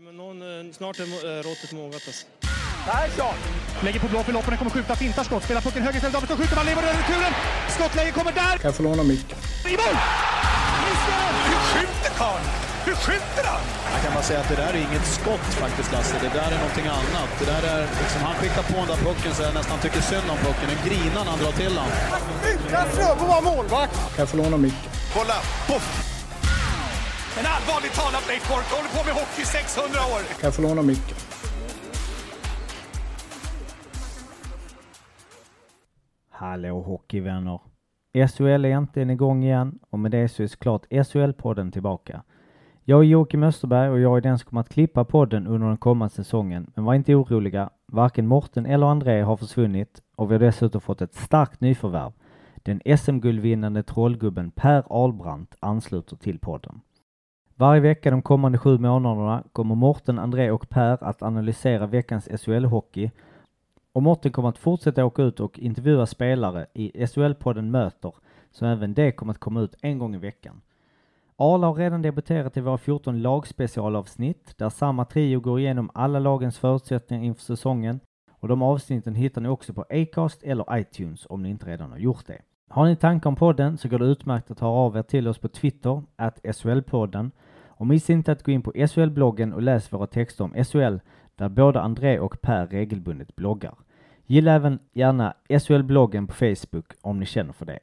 Men någon, eh, snart är eh, råttet mogat alltså. Persson! Lägger på blå för loppen, kommer skjuta, fintar skott, spelar pucken höger istället, Davidsson skjuter, man lever över returen! Skottläge kommer där! Kan jag få låna micken? I mål! Missar! Hur skjuter karln? Hur skjuter han? Jag kan bara säga att det där är inget skott faktiskt Lasse. Det där är någonting annat. Det där är liksom, han skickar på den där pucken så jag nästan tycker synd om pucken. Den grinar när han drar till den. Utan Fröbo var målvakt! Kan jag få låna micken? Kolla! Poff! Men allvarligt talat Leif Boork, du håller på med hockey i 600 år! Kan jag få låna micken? Hallå hockeyvänner! SHL är äntligen igång igen och med det så är såklart SHL-podden tillbaka. Jag är Joakim Österberg och jag är den som kommer att klippa podden under den kommande säsongen. Men var inte oroliga, varken Morten eller André har försvunnit och vi har dessutom fått ett starkt nyförvärv. Den SM-guldvinnande trollgubben Per Ahlbrandt ansluter till podden. Varje vecka de kommande sju månaderna kommer Morten, André och Per att analysera veckans SHL-hockey och Morten kommer att fortsätta åka ut och intervjua spelare i SHL-podden Möter, som även det kommer att komma ut en gång i veckan. Arla har redan debuterat i våra 14 lagspecialavsnitt, där samma trio går igenom alla lagens förutsättningar inför säsongen, och de avsnitten hittar ni också på Acast eller iTunes om ni inte redan har gjort det. Har ni tankar om podden så går det utmärkt att höra av er till oss på Twitter, att SHL-podden, och missa inte att gå in på SHL-bloggen och läs våra texter om SHL där både André och Per regelbundet bloggar. Gilla även gärna SHL-bloggen på Facebook om ni känner för det.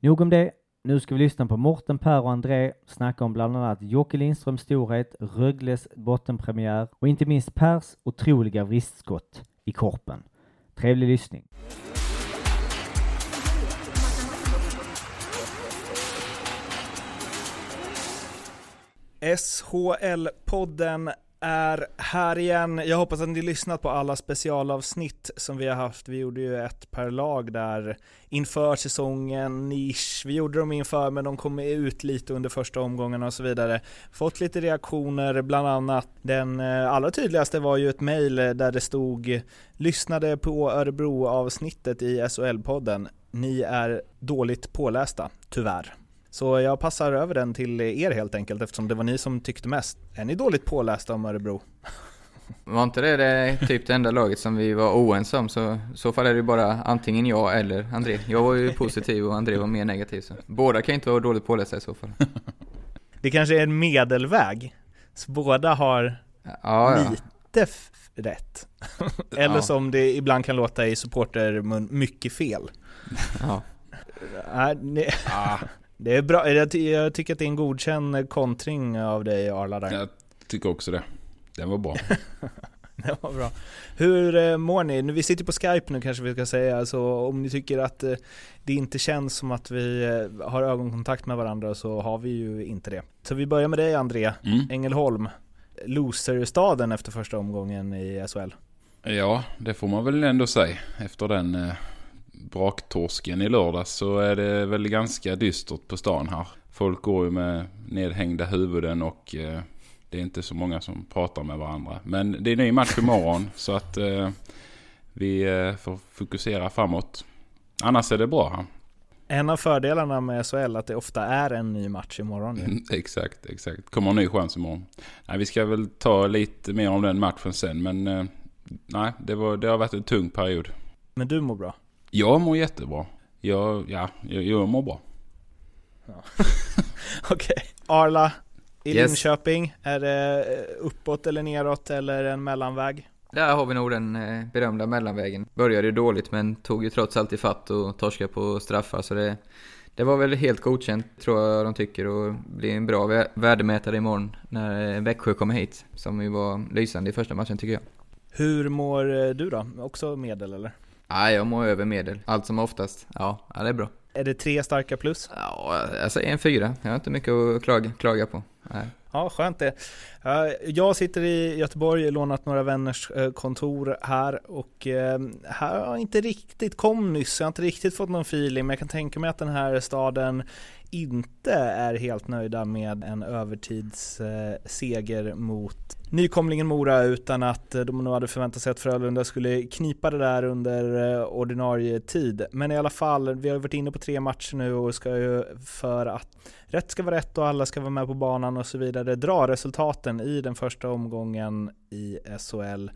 Nog om det. Nu ska vi lyssna på Morten, Per och André snacka om bland annat Jocke Lindströms storhet, Rögles bottenpremiär och inte minst Pers otroliga vristskott i korpen. Trevlig lyssning. SHL-podden är här igen. Jag hoppas att ni lyssnat på alla specialavsnitt som vi har haft. Vi gjorde ju ett per lag där inför säsongen, nisch. Vi gjorde dem inför men de kom ut lite under första omgången och så vidare. Fått lite reaktioner, bland annat den eh, allra tydligaste var ju ett mail där det stod lyssnade på Örebro-avsnittet i SHL-podden. Ni är dåligt pålästa, tyvärr. Så jag passar över den till er helt enkelt eftersom det var ni som tyckte mest. Är ni dåligt pålästa om Örebro? Var inte det, det typ det enda laget som vi var oense om så så fall är det bara antingen jag eller André. Jag var ju positiv och André var mer negativ så båda kan inte vara dåligt pålästa i så fall. Det kanske är en medelväg. Så båda har Ja, ja. lite rätt. eller Ja. som det ibland kan låta i supportermun, mycket fel. ja. Nej, ni- Det är bra, jag, jag tycker att det är en godkänd kontring av dig Arla där. Jag tycker också det. Den var bra. Det var bra. Hur eh, mår ni? Vi sitter på Skype nu kanske vi ska säga, så om ni tycker att eh, det inte känns som att vi eh, har ögonkontakt med varandra så har vi ju inte det. Så vi börjar med dig André, Mm. Ängelholm. Loser-staden efter första omgången i SHL. Ja, det får man väl ändå säga. Efter den braktorsken i lördags så är det väl ganska dystert på stan här. Folk går ju med nedhängda huvuden och eh, det är inte så många som pratar med varandra. Men det är ny match imorgon så att eh, vi eh, får fokusera framåt. Annars är det bra här. En av fördelarna med SHL att det ofta är en ny match imorgon. Mm, exakt, exakt. Kommer en ny chans imorgon. Nej, vi ska väl ta lite mer om den matchen sen men eh, nej, det, var, det har varit en tung period. Men du mår bra. Jag mår jättebra. Jag, ja, jag, jag mår bra. Okej. Arla, i Yes. Linköping, är det eh, uppåt eller neråt eller en mellanväg? Där har vi nog den eh, berömda mellanvägen. Började dåligt men tog ju trots allt i fatt och torskade på straffar så det, det var väl helt godkänt tror jag de tycker och blir en bra vä- värdemätare imorgon när eh, Växjö kommer hit. Som ju var lysande i första matchen tycker jag. Hur mår du då? Också medel eller? Nej, jag mår över medel. Allt som oftast. Ja, ja det är bra. Är det tre starka plus? Ja, jag säger en fyra. Jag har inte mycket att klaga, klaga på. Nej. Ja, skönt det. Ja, Jag sitter i Göteborg, lånat några vänners eh, kontor här och eh, här har jag inte riktigt, kom nyss, jag har inte riktigt fått någon feeling men jag kan tänka mig att den här staden inte är helt nöjda med en övertidsseger mot nykomlingen Mora utan att de nog hade förväntat sig att Frölunda skulle knipa det där under eh, ordinarie tid. Men i alla fall, vi har varit inne på tre matcher nu och ska ju för att rätt ska vara rätt och alla ska vara med på banan och så vidare dra resultaten i den första omgången i SHL.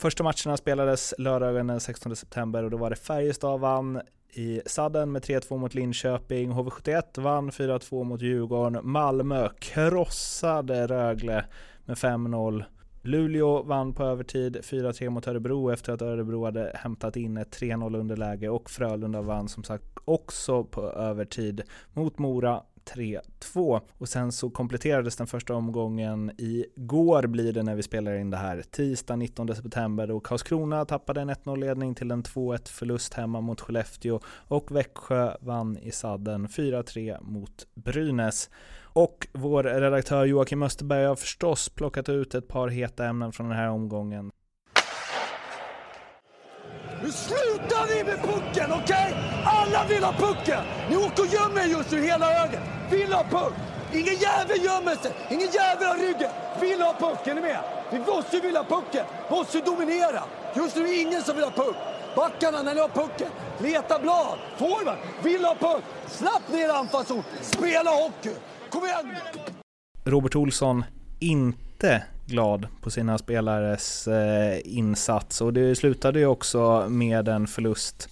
Första matcherna spelades lördagen den 16 september och då var det Färjestad vann i sadden med 3-2 mot Linköping. HV71 vann 4-2 mot Djurgården. Malmö krossade Rögle med 5-0. Luleå vann på övertid 4-3 mot Örebro efter att Örebro hade hämtat in ett 3-0 underläge och Frölunda vann som sagt också på övertid mot Mora 3-2. Och sen så kompletterades den första omgången igår blir det när vi spelar in det här, tisdag 19 september och Karlskrona tappade en 1-0-ledning till en 2-1 förlust hemma mot Skellefteå och Växjö vann i sadden 4-3 mot Brynäs. Och vår redaktör Joakim Österberg har förstås plockat ut ett par heta ämnen från den här omgången. Nu slutar vi med pucken, okej? Okay? Alla vill ha pucken! Ni åker och gömmer just nu hela högen. Vill ha puck! Ingen jävel gömmer sig! Ingen jävel har ryggen! Vill ha pucken, är ni med? Vi måste ju vilja ha pucken! Måste dominera! Just nu är det ingen som vill ha puck. Backarna, när ni har pucken, leta blad. Forward, vill ha puck! Slapp ner anfallszon, spela hockey! Kom igen! Robert Olsson, inte glad på sina spelares eh, insats och det slutade ju också med en förlust.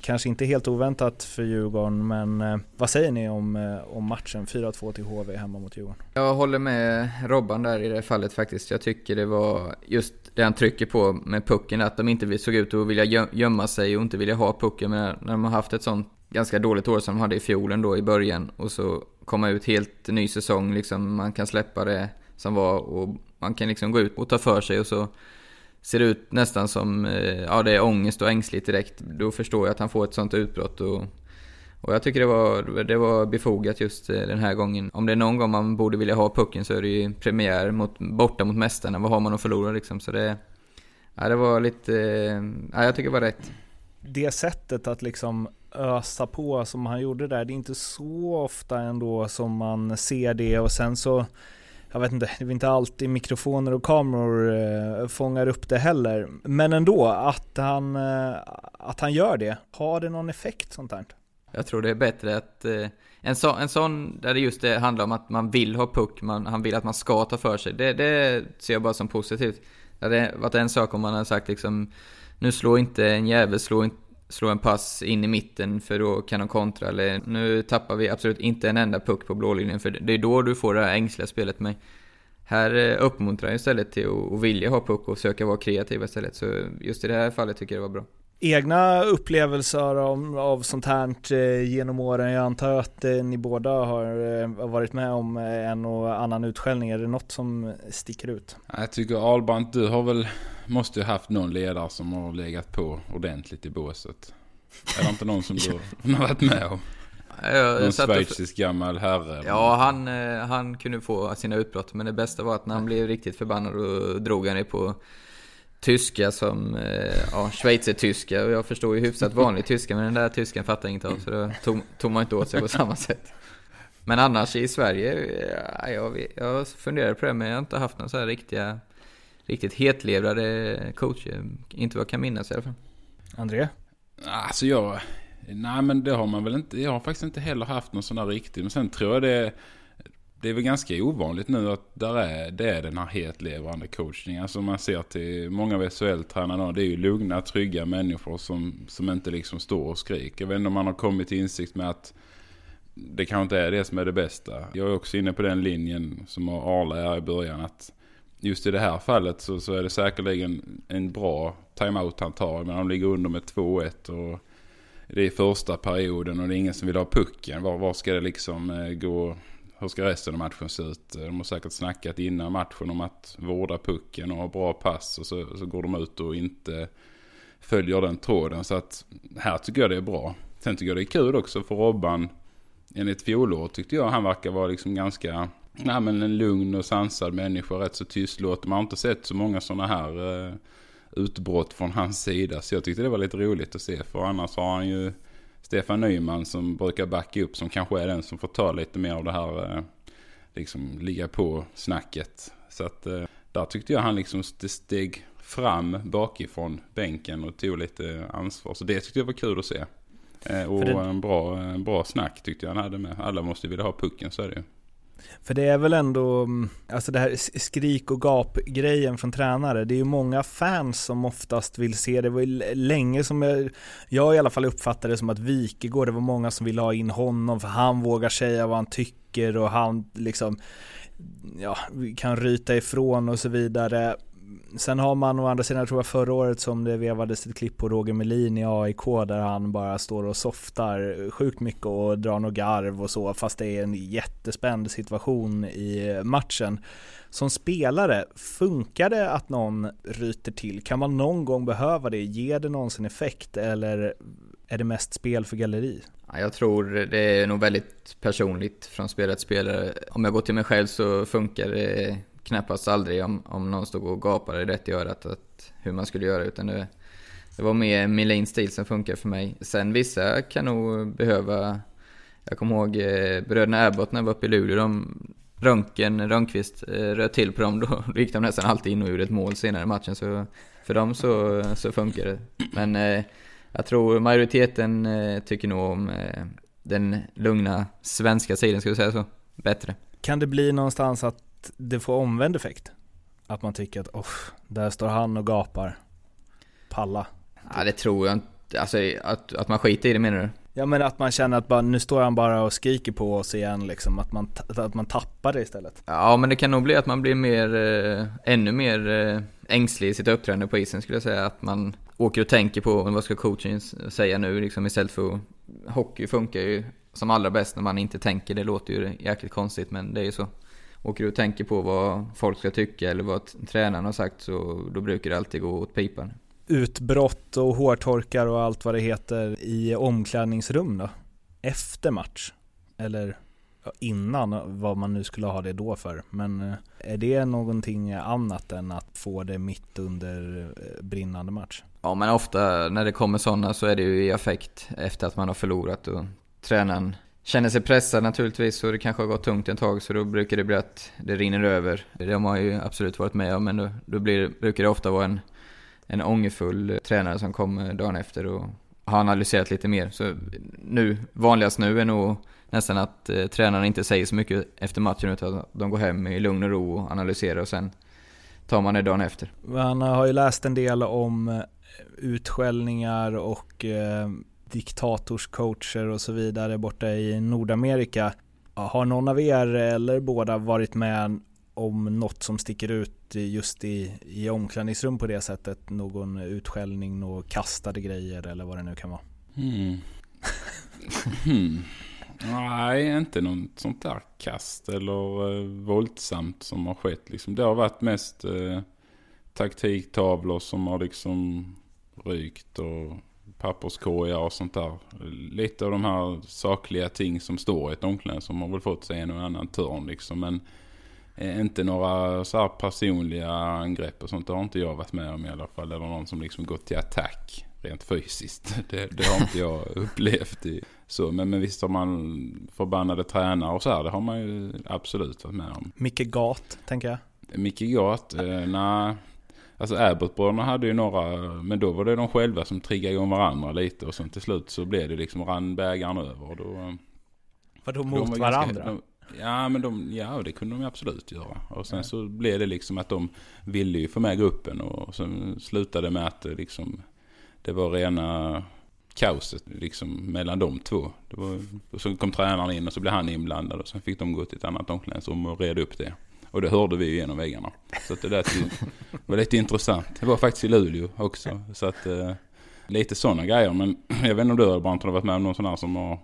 Kanske inte helt oväntat för Djurgården, men eh, vad säger ni om, eh, om matchen 4-2 till HV hemma mot Djurgården? Jag håller med Robban där i det fallet faktiskt. Jag tycker det var just det han trycker på med pucken, att de inte såg ut att vilja gömma sig och inte vilja ha pucken. Men när de har haft ett sånt ganska dåligt år som de hade i fjol ändå i början och så komma ut helt ny säsong, liksom man kan släppa det som var och man kan liksom gå ut och ta för sig och så ser det ut nästan som, eh, ja det är ångest och ängsligt direkt. Då förstår jag att han får ett sånt utbrott och, och jag tycker det var, det var befogat just eh, den här gången. Om det är någon gång man borde vilja ha pucken så är det ju premiär mot, borta mot mästarna. Vad har man att förlora liksom? Så det, ja, det var lite, eh, ja jag tycker det var rätt. Det sättet att liksom ösa på som han gjorde där, det är inte så ofta ändå som man ser det och sen så jag vet inte, det är inte alltid mikrofoner och kameror eh, fångar upp det heller. Men ändå, att han, eh, att han gör det, har det någon effekt sånt här? Jag tror det är bättre att eh, en, så, en sån där det just det handlar om att man vill ha puck, man, han vill att man ska ta för sig. Det, det ser jag bara som positivt. Det hade varit en sak om man hade sagt liksom nu slår inte en jävel, slår inte slå en pass in i mitten för då kan de kontra. Eller nu tappar vi absolut inte en enda puck på blålinjen för det är då du får det här ängsliga spelet. med. här eh, uppmuntrar jag istället till att vilja ha puck och försöka vara kreativ istället. Så just i det här fallet tycker jag det var bra. Egna upplevelser av, av sånt här eh, genom åren? Jag antar att eh, ni båda har varit med om en och annan utskällning. Är det något som sticker ut? Jag tycker Albrandt, du har väl måste ju haft någon ledare som har legat på ordentligt i båset. Är det inte någon som du har varit med om? Någon schweizisk gammal herre? Ja, han, eh, han kunde få sina utbrott. Men det bästa var att när han blev riktigt förbannad och drog han det på tyska som, eh, ja, schweizertyska. Och jag förstår ju hyfsat vanlig tyska, men den där tyskan fattar inget av. Så då tog, tog man inte åt sig på samma sätt. Men annars i Sverige, ja, jag, jag funderar på det, men jag har inte haft några så här riktiga riktigt hetlevrade coacher. Inte vad jag kan minnas i alla fall. André? Alltså jag... Nej men det har man väl inte. Jag har faktiskt inte heller haft någon sån där riktig. Men sen tror jag det... Det är väl ganska ovanligt nu att där är, det är den här hetlevrande coachningen. Alltså man ser till många av SHL-tränarna. Det är ju lugna, trygga människor som, som inte liksom står och skriker. Jag vet inte om man har kommit till insikt med att det kanske inte är det som är det bästa. Jag är också inne på den linjen som Arla är i början. att just i det här fallet så, så är det säkerligen en bra timeout han tar. Men de ligger under med 2-1 och det är första perioden och det är ingen som vill ha pucken. Var, var ska det liksom eh, gå? Hur ska resten av matchen se ut? Eh, de har säkert snackat innan matchen om att vårda pucken och ha bra pass. Och så, så går de ut och inte följer den tråden. Så att här tycker jag det är bra. Sen tycker jag det är kul också för Robban. Enligt fjolår tyckte jag han verkar vara liksom ganska Nej men en lugn och sansad människa, rätt så tystlåten. Man har inte sett så många sådana här uh, utbrott från hans sida. Så jag tyckte det var lite roligt att se. För annars har han ju Stefan Nyman som brukar backa upp som kanske är den som får ta lite mer av det här eh, liksom ligga på snacket. Så att eh, där tyckte jag han liksom steg fram bakifrån bänken och tog lite ansvar. Så det tyckte jag var kul att se. Eh, och det... en, bra, en bra snack tyckte jag han hade med. Alla måste vilja ha pucken, så är det ju. För det är väl ändå, mm, alltså det här skrik och gap-grejen från tränare, det är ju många fans som oftast vill se, det var ju länge som jag, jag i alla fall uppfattade det som att Wikegård, det var många som ville ha in honom för han vågar säga vad han tycker och han liksom, ja, kan ryta ifrån och så vidare sen har man å andra sidan, jag tror jag förra året som det vevades ett klipp på Roger Melin i AIK där han bara står och softar sjukt mycket och drar något garv och så fast det är en jättespänd situation i matchen. Som spelare, funkar det att någon ryter till? Kan man någon gång behöva det? Ger det någonsin effekt eller är det mest spel för galleri? Jag tror det är nog väldigt personligt från spelare till spelare. Om jag går till mig själv så funkar det knappast aldrig om, om någon stod och gapade rätt i örat att, hur man skulle göra utan det, det var mer Milins stil som funkar för mig. Sen vissa kan nog behöva, jag kommer ihåg eh, bröderna Abbott när jag var uppe i Luleå, de Röntgen, Rönnqvist eh, röt till på dem, då, då gick de nästan alltid in och gjorde ett mål senare i matchen så för dem så, så funkar det. Men eh, jag tror majoriteten eh, tycker nog om eh, den lugna svenska sidan, ska vi säga så, bättre. Kan det bli någonstans att det får omvänd effekt? Att man tycker att oh, där står han och gapar. Palla. Ja det tror jag inte. Alltså att, att man skiter i det menar du? Ja men att man känner att bara, nu står han bara och skriker på oss igen liksom. Att man, att man tappar det istället. Ja men det kan nog bli att man blir mer, eh, ännu mer eh, ängslig i sitt uppträdande på isen skulle jag säga. Att man åker och tänker på vad ska coachen säga nu liksom istället för. Hockey funkar ju som allra bäst när man inte tänker. Det låter ju jäkligt konstigt men det är ju så åker du och tänker på vad folk ska tycka eller vad tränaren har sagt så då brukar det alltid gå åt pipan. Utbrott och hårtorkar och allt vad det heter i omklädningsrum då? Efter match? Eller innan, vad man nu skulle ha det då för. Men eh, är det någonting annat än att få det mitt under eh, brinnande match? Ja men ofta när det kommer sådana så är det ju i affekt efter att man har förlorat och tränaren känner sig pressad naturligtvis och det kanske har gått tungt ett tag så då brukar det bli att det rinner över. Det har man ju absolut varit med om men då, då blir, brukar det ofta vara en, en ångerfull tränare som kommer dagen efter och har analyserat lite mer. Så nu, vanligast nu är nog nästan att eh, tränarna inte säger så mycket efter matchen utan att de går hem i lugn och ro och analyserar och sen tar man det dagen efter. Man har ju läst en del om eh, utskällningar och eh, diktatorscoacher och så vidare borta i Nordamerika. Har någon av er eller båda varit med om något som sticker ut just i, i omklädningsrum på det sättet? Någon utskällning, några kastade grejer eller vad det nu kan vara? Mm. hmm. Nej, inte något sånt där kast eller eh, våldsamt som har skett. Liksom. Det har varit mest eh, taktiktavlor som har liksom rykt och papperskorgar och sånt där. Lite av de här sakliga ting som står i ett omklädningsrum som har väl fått sig en och annan törn liksom. Men eh, inte några så här personliga angrepp och sånt. Det har inte jag varit med om i alla fall. Eller någon som liksom gått till attack rent fysiskt. Det, det har inte jag upplevt. I, så, men, men visst har man förbannade tränare och så här. Det har man ju absolut varit med om. Micke Gat, tänker jag. Micke Gat? Eh, nej. Alltså Abbott-bröderna hade ju några, men då var det de själva som triggade igång varandra lite och sen till slut så blev det liksom rann bägaren över. Och då, Vadå mot de varandra? Ganska, de, ja men de, ja det kunde de absolut göra. Och sen ja. så blev det liksom att de ville ju få med gruppen och sen slutade med att det liksom, det var rena kaoset liksom mellan de två. Det var, och så kom tränaren in och så blev han inblandad och sen fick de gå till ett annat omklädningsrum och reda upp det. Och det hörde vi ju genom väggarna. Så det där var lite intressant. Det var faktiskt i Luleå också. Så att eh, lite sådana grejer. Men jag vet inte om du Brandt har varit med om någon sån här som har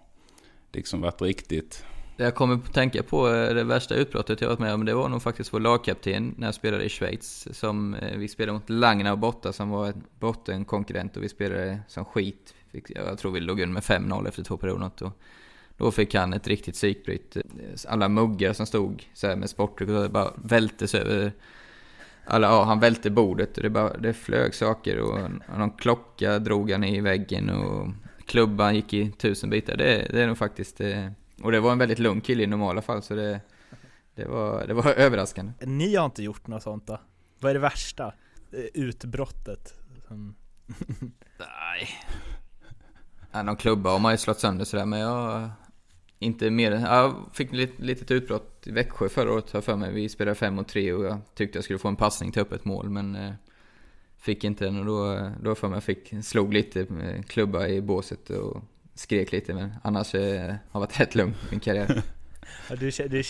liksom varit riktigt... Jag kommer att tänka på eh, det värsta utbrottet jag varit med om. Det var nog faktiskt vår lagkapten när jag spelade i Schweiz. Som eh, vi spelade mot Langna och Botta som var en bottenkonkurrent och vi spelade som skit. Jag tror vi låg under med 5-0 efter två perioder. Då fick han ett riktigt psykbryt. Alla muggar som stod så här med sportdryck bara vältes över. Alla, ja, han välte bordet och det, bara, det flög saker och någon klocka drog han i väggen och klubban gick i tusen bitar. Det, det är nog faktiskt... Eh, och det var en väldigt lugn kille i normala fall, så det, det, var, det var överraskande. Ni har inte gjort något sånt då? Vad är det värsta? Eh, Utbrottet? Nej. Ja, någon klubba har man ju slått sönder sådär, men jag... Inte mer Jag fick ett litet utbrott i Växjö förra året, har för mig. Vi spelade 5 mot 3 och jag tyckte jag skulle få en passning till öppet mål, men... Eh, fick inte den och då, då för mig jag fick, slog lite med klubba i båset och skrek lite, men annars eh, har varit rätt lugn min karriär. Ja, du, du,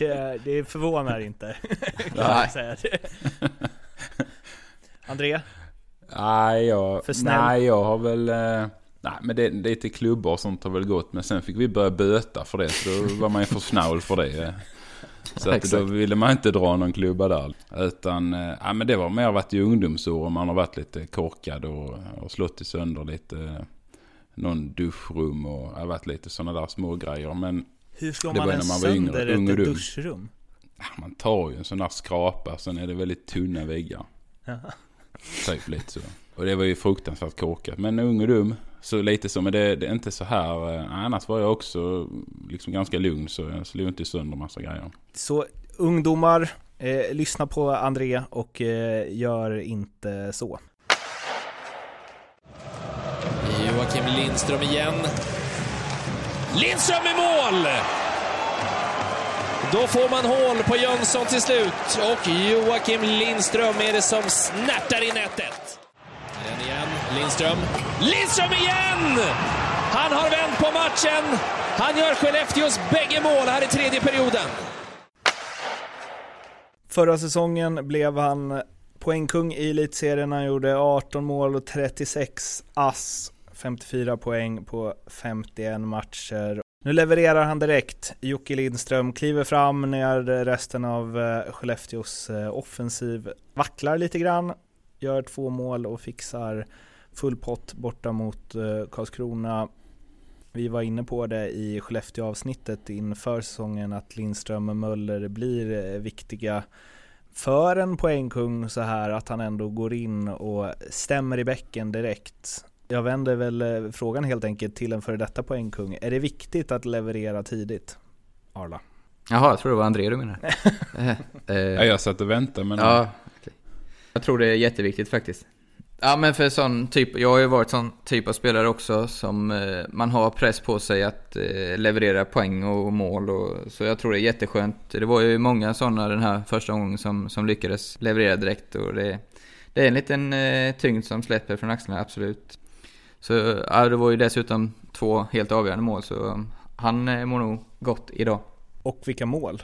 det förvånar inte, kan Nej. säga. André? Nej, jag, För snäll? nej, jag har väl... eh, Nej, men det, lite klubbor och sånt har väl gått. Men sen fick vi börja böta för det. Så då var man ju för snål för det. Så att då ville man inte dra någon klubba där. Utan, eh, ja men det var mer varit i ungdomsår. Man har varit lite korkad och, och slått i sönder lite. Någon duschrum och har varit lite sådana där små grejer. Men Hur slår Det man var en när man var yngre, sönder ung och ett duschrum? ja, man tar ju en sån där skrapa. Sen är det väldigt tunna väggar. Jaha. Typ lite så. Och det var ju fruktansvärt korkat. Men ung och dum. Så lite så. Men det, det är inte så här. eh, Annars var jag också liksom ganska lugn. Så jag slog inte sönder massa grejer. Så ungdomar, eh, lyssna på André och eh, gör inte så. Joakim Lindström igen. Lindström i mål! Då får man hål på Jönsson till slut och Joakim Lindström är det som snärtar i nätet. Lindström. Lindström igen! Han har vänt på matchen. Han gör Skellefteås bägge mål här i tredje perioden. Förra säsongen blev han poängkung i elitserien. Han gjorde 18 mål och 36 ass. 54 poäng på 51 matcher. Nu levererar han direkt. Jocke Lindström kliver fram när resten av eh, Skellefteås eh, offensiv vacklar lite grann. Gör två mål och fixar full pott borta mot eh, Karlskrona. Vi var inne på det i Skellefteå-avsnittet inför säsongen att Lindström och Möller blir eh, viktiga för en poängkung så här att han ändå går in och stämmer i bäcken direkt. Jag vänder väl eh, frågan helt enkelt till en före detta poängkung. Är det viktigt att leverera tidigt? Arla. Jaha, jag tror det var André du menade. Eh, eh, Ja, jag satt och väntade men... Ja, okej. jag tror det är jätteviktigt faktiskt. Ja men för sån typ, jag har ju varit sån typ av spelare också som eh, man har press på sig att eh, leverera poäng och mål och så jag tror det är jätteskönt. Det var ju många sådana den här första gången som, som lyckades leverera direkt och det, det är en liten eh, tyngd som släpper från axlarna, absolut. Så ja, det var ju dessutom två helt avgörande mål så han eh, mår nog gott idag. Och vilka mål?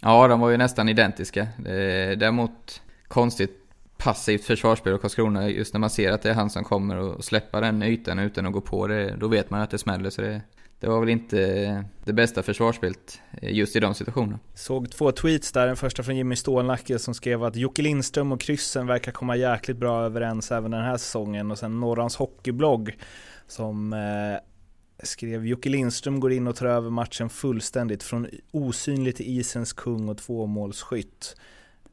Ja, de var ju nästan identiska. Eh, Däremot konstigt passivt försvarsspel av Karlskrona just när man ser att det är han som kommer och släppa den ytan utan att gå på det. Då vet man att det smäller så det, det var väl inte det bästa försvarsspelet eh, just i de situationerna. Såg två tweets där, den första från Jimmy Stålnacke som skrev att Jocke Lindström och kryssen verkar komma jäkligt bra överens även den här säsongen och sen Norrans hockeyblogg som eh, skrev Jocke Lindström går in och tar över matchen fullständigt från osynlig till isens kung och tvåmålsskytt.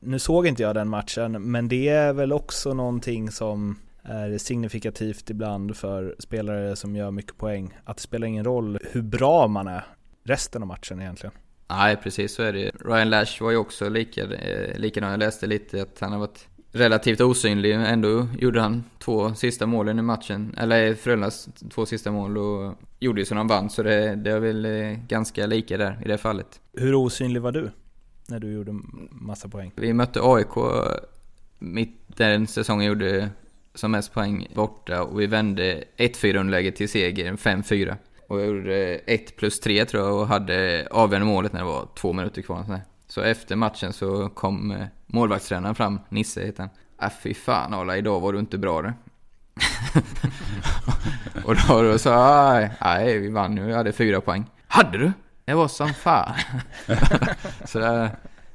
Nu såg inte jag den matchen, men det är väl också någonting som är signifikativt ibland för spelare som gör mycket poäng. Att det spelar ingen roll hur bra man är resten av matchen egentligen. Nej, precis så är det Ryan Lash var ju också lika, eh, likadan. Jag läste lite att han har varit relativt osynlig. Ändå gjorde han två sista målen i matchen. Eller Frölundas två sista mål och gjorde ju så de vann. Så det, det är väl eh, ganska lika där i det fallet. Hur osynlig var du? När du gjorde massa poäng? Vi mötte AIK mitt den säsongen gjorde som mest poäng borta och vi vände 1-4 underläge till seger, 5-4. Och jag gjorde 1 plus 3 tror jag och hade avgörande målet när det var två minuter kvar. Så, efter matchen så kom eh, målvaktstränaren fram, Nisse heter han. Äh fy fan Arla, idag var du inte bra du. och då, då sa jag, "Nej, nej vi vann nu, jag hade fyra poäng. Hade du? Det var som fan. så där,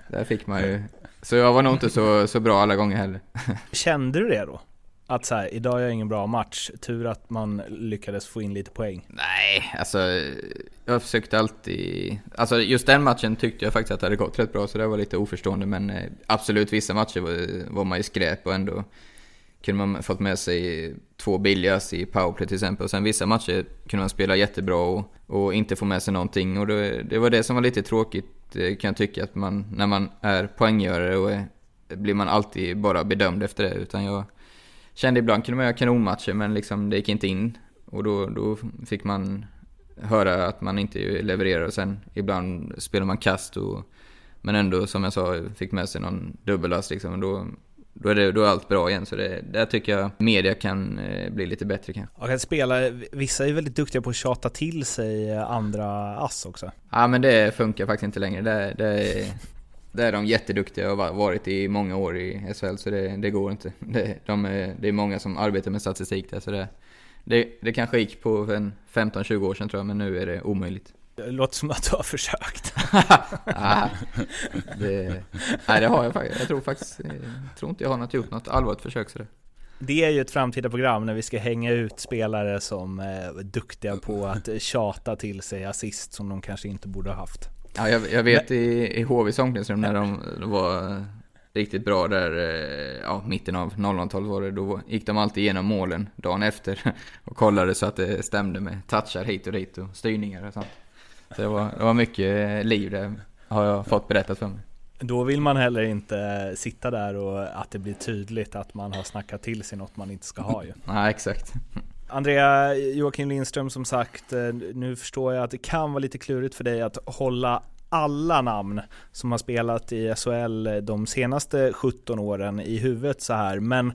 där fick man ju. Så jag var nog inte så, så bra alla gånger heller. Kände du det då? Att så här, idag är jag ingen bra match, tur att man lyckades få in lite poäng. Nej, alltså jag försökte alltid... Alltså just den matchen tyckte jag faktiskt att det hade gått rätt bra, så det var lite oförstående. Men eh, absolut, vissa matcher var, var man ju skräp och ändå kunde man fått med sig två billigas i powerplay till exempel. Och sen vissa matcher kunde man spela jättebra och, och inte få med sig någonting. Och det, det var det som var lite tråkigt eh, kan jag tycka, att man, när man är poänggörare och är, blir man alltid bara bedömd efter det. Utan jag kände ibland kunde man göra kanonmatcher men liksom det gick inte in. Och då, då fick man höra att man inte levererar och sen ibland spelar man kast och men ändå som jag sa fick med sig någon dubbellast liksom. Då, då är, det, då är allt bra igen. Så det, där tycker jag media kan eh, bli lite bättre kanske. Och att spela, vissa är väldigt duktiga på att tjata till sig andra ass också. Ja men det funkar faktiskt inte längre. Det, det, är, det är de jätteduktiga och har varit i många år i SHL så det, det går inte. Det, de är, det är många som arbetar med statistik där så det, det, det kanske gick på en 15-20 år sedan tror jag men nu är det omöjligt. Det låter som att du har försökt. ah, det, nej det har jag faktiskt. Jag tror faktiskt, jag tror inte jag har något, gjort något allvarligt försök sådär. Det är ju ett framtida program när vi ska hänga ut spelare som är duktiga på att tjata till sig assist som de kanske inte borde ha haft. Ja, jag, jag vet Men... i, i HVs omklädningsrum när de, de var riktigt bra där, ja, mitten av 00-talet var det, då gick de alltid igenom målen dagen efter och kollade så att det stämde med touchar hit och dit och styrningar och sånt. Så det var, det var mycket liv det har jag fått berättat för mig. Då vill man heller inte sitta där och att det blir tydligt att man har snackat till sig något man inte ska ha ju. Nej, exakt. Andrea Joakim Lindström som sagt, eh, nu förstår jag att det kan vara lite klurigt för dig att hålla alla namn som har spelat i SHL de senaste 17 åren i huvudet så här. Men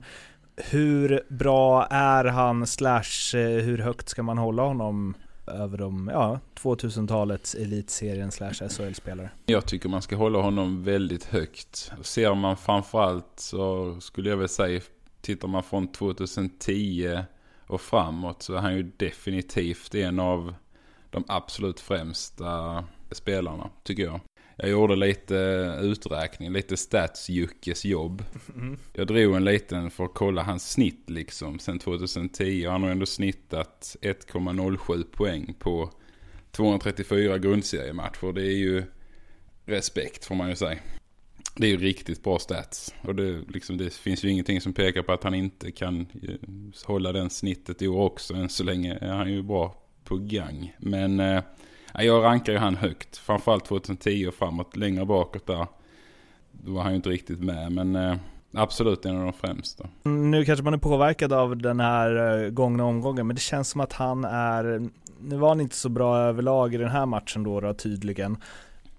hur bra är han slash eh, hur högt ska man hålla honom över de, ja, 2000-talets elitserien slash SHL-spelare. Jag tycker man ska hålla honom väldigt högt. Ser man framförallt så skulle jag väl säga, tittar man från 2010 och framåt så är han ju definitivt en av de absolut främsta spelarna, tycker jag. Jag gjorde lite eh, uträkning, lite stats jobb. Mm. Jag drog en liten för att kolla hans snitt liksom sen 2010. Han har ändå snittat 1,07 poäng på 234 grundseriematcher. Det är ju respekt får man ju säga. Det är ju riktigt bra stats. Och det, liksom, det finns ju ingenting som pekar på att han inte kan eh, hålla den snittet i år också. Än så länge är han ju bra på gang. Men eh, jag rankar ju han högt. Framförallt 2010 och framåt. Längre bakåt där. Då var han ju inte riktigt med. Men eh, absolut en av de främsta. Nu kanske man är påverkad av den här eh, gångna omgången. Men det känns som att han är... Nu var han inte så bra överlag i den här matchen då, då tydligen.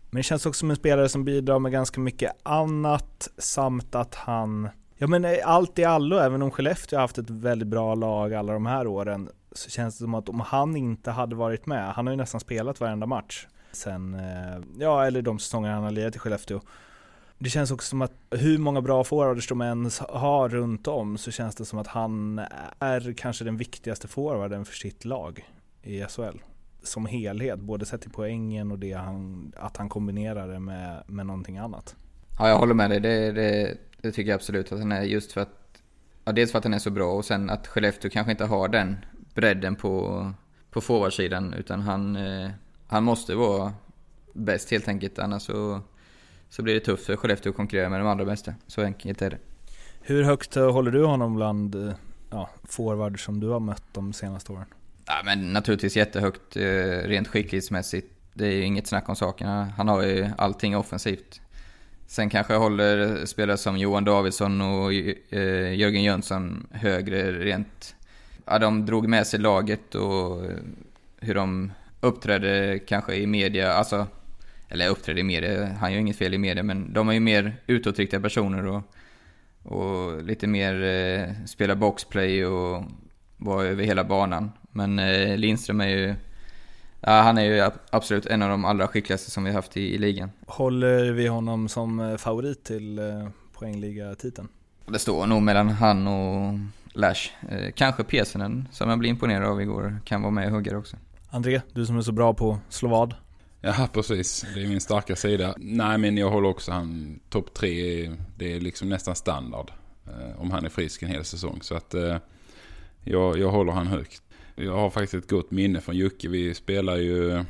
Men det känns också som en spelare som bidrar med ganska mycket annat samt att han Ja men eh, allt i allo, även om Skellefteå har haft ett väldigt bra lag alla de här åren, så känns det som att om han inte hade varit med, han har ju nästan spelat varenda match sen, eh, ja eller de säsonger han har lirat i Skellefteå. Det känns också som att hur många bra forwards de än har runt om så känns det som att han är kanske den viktigaste forwarden för sitt lag i SHL. Som helhet, både sett till poängen och det han, att han kombinerar det med, med någonting annat. Ja, jag håller med dig. Det, det, det tycker jag absolut att han är just för att, ja, dels för att han är så bra och sen att Skellefteå kanske inte har den bredden på, på forwardsidan utan han, eh, han måste vara bäst helt enkelt annars så, så blir det tufft för Skellefteå att konkurrera med de andra bästa. Så enkelt är det. Hur högt håller du honom bland eh, ja, forwards som du har mött de senaste åren? Ja, men naturligtvis jättehögt eh, rent skicklighetsmässigt. Det är ju inget snack om saken. Han har ju allting offensivt. Sen kanske jag håller spelare som Johan Davidsson och eh, Jörgen Jönsson högre rent ja, de drog med sig laget och hur de uppträdde kanske i media, alltså, eller uppträdde i media, han gör inget fel i media, men de är ju mer utåtriktade personer och, och lite mer eh, spela boxplay och vara över hela banan. Men eh, Lindström är ju, ja, han är ju absolut en av de allra skickligaste som vi haft i, i ligan. Håller vi honom som eh, favorit till eh, poängligatiteln? Det står nog mellan han och Lash. Eh, kanske Pesenen, som jag blev imponerad av igår, kan vara med och hugga också. André, du som är så bra på slovad. Ja, precis. Det är min starka sida. Nej, men jag håller också han topp tre. Det är liksom nästan standard. Eh, om han är frisk en hel säsong. Så att eh, jag, jag håller han högt. Jag har faktiskt ett gott minne från Jocke. Vi spelar ju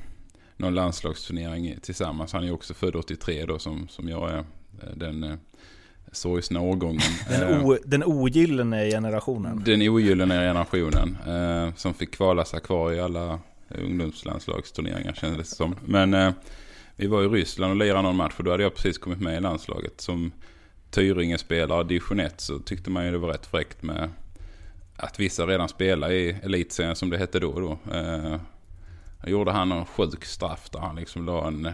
någon landslagsturnering tillsammans. Han är också född 83 då som, som jag är. Den sorgsna årgången. Den, o, den ogyllene generationen. Den ogyllene generationen. Eh, som fick kvala sig kvar i alla ungdomslandslagsturneringar kändes det som. Men eh, vi var i Ryssland och lirade någon match och då hade jag precis kommit med i landslaget. Som Tyringe-spelare, division 1, så tyckte man ju det var rätt fräckt med att vissa redan spelar i elitserien som det hette då. då. Eh, gjorde han någon sjuk straff där han liksom la en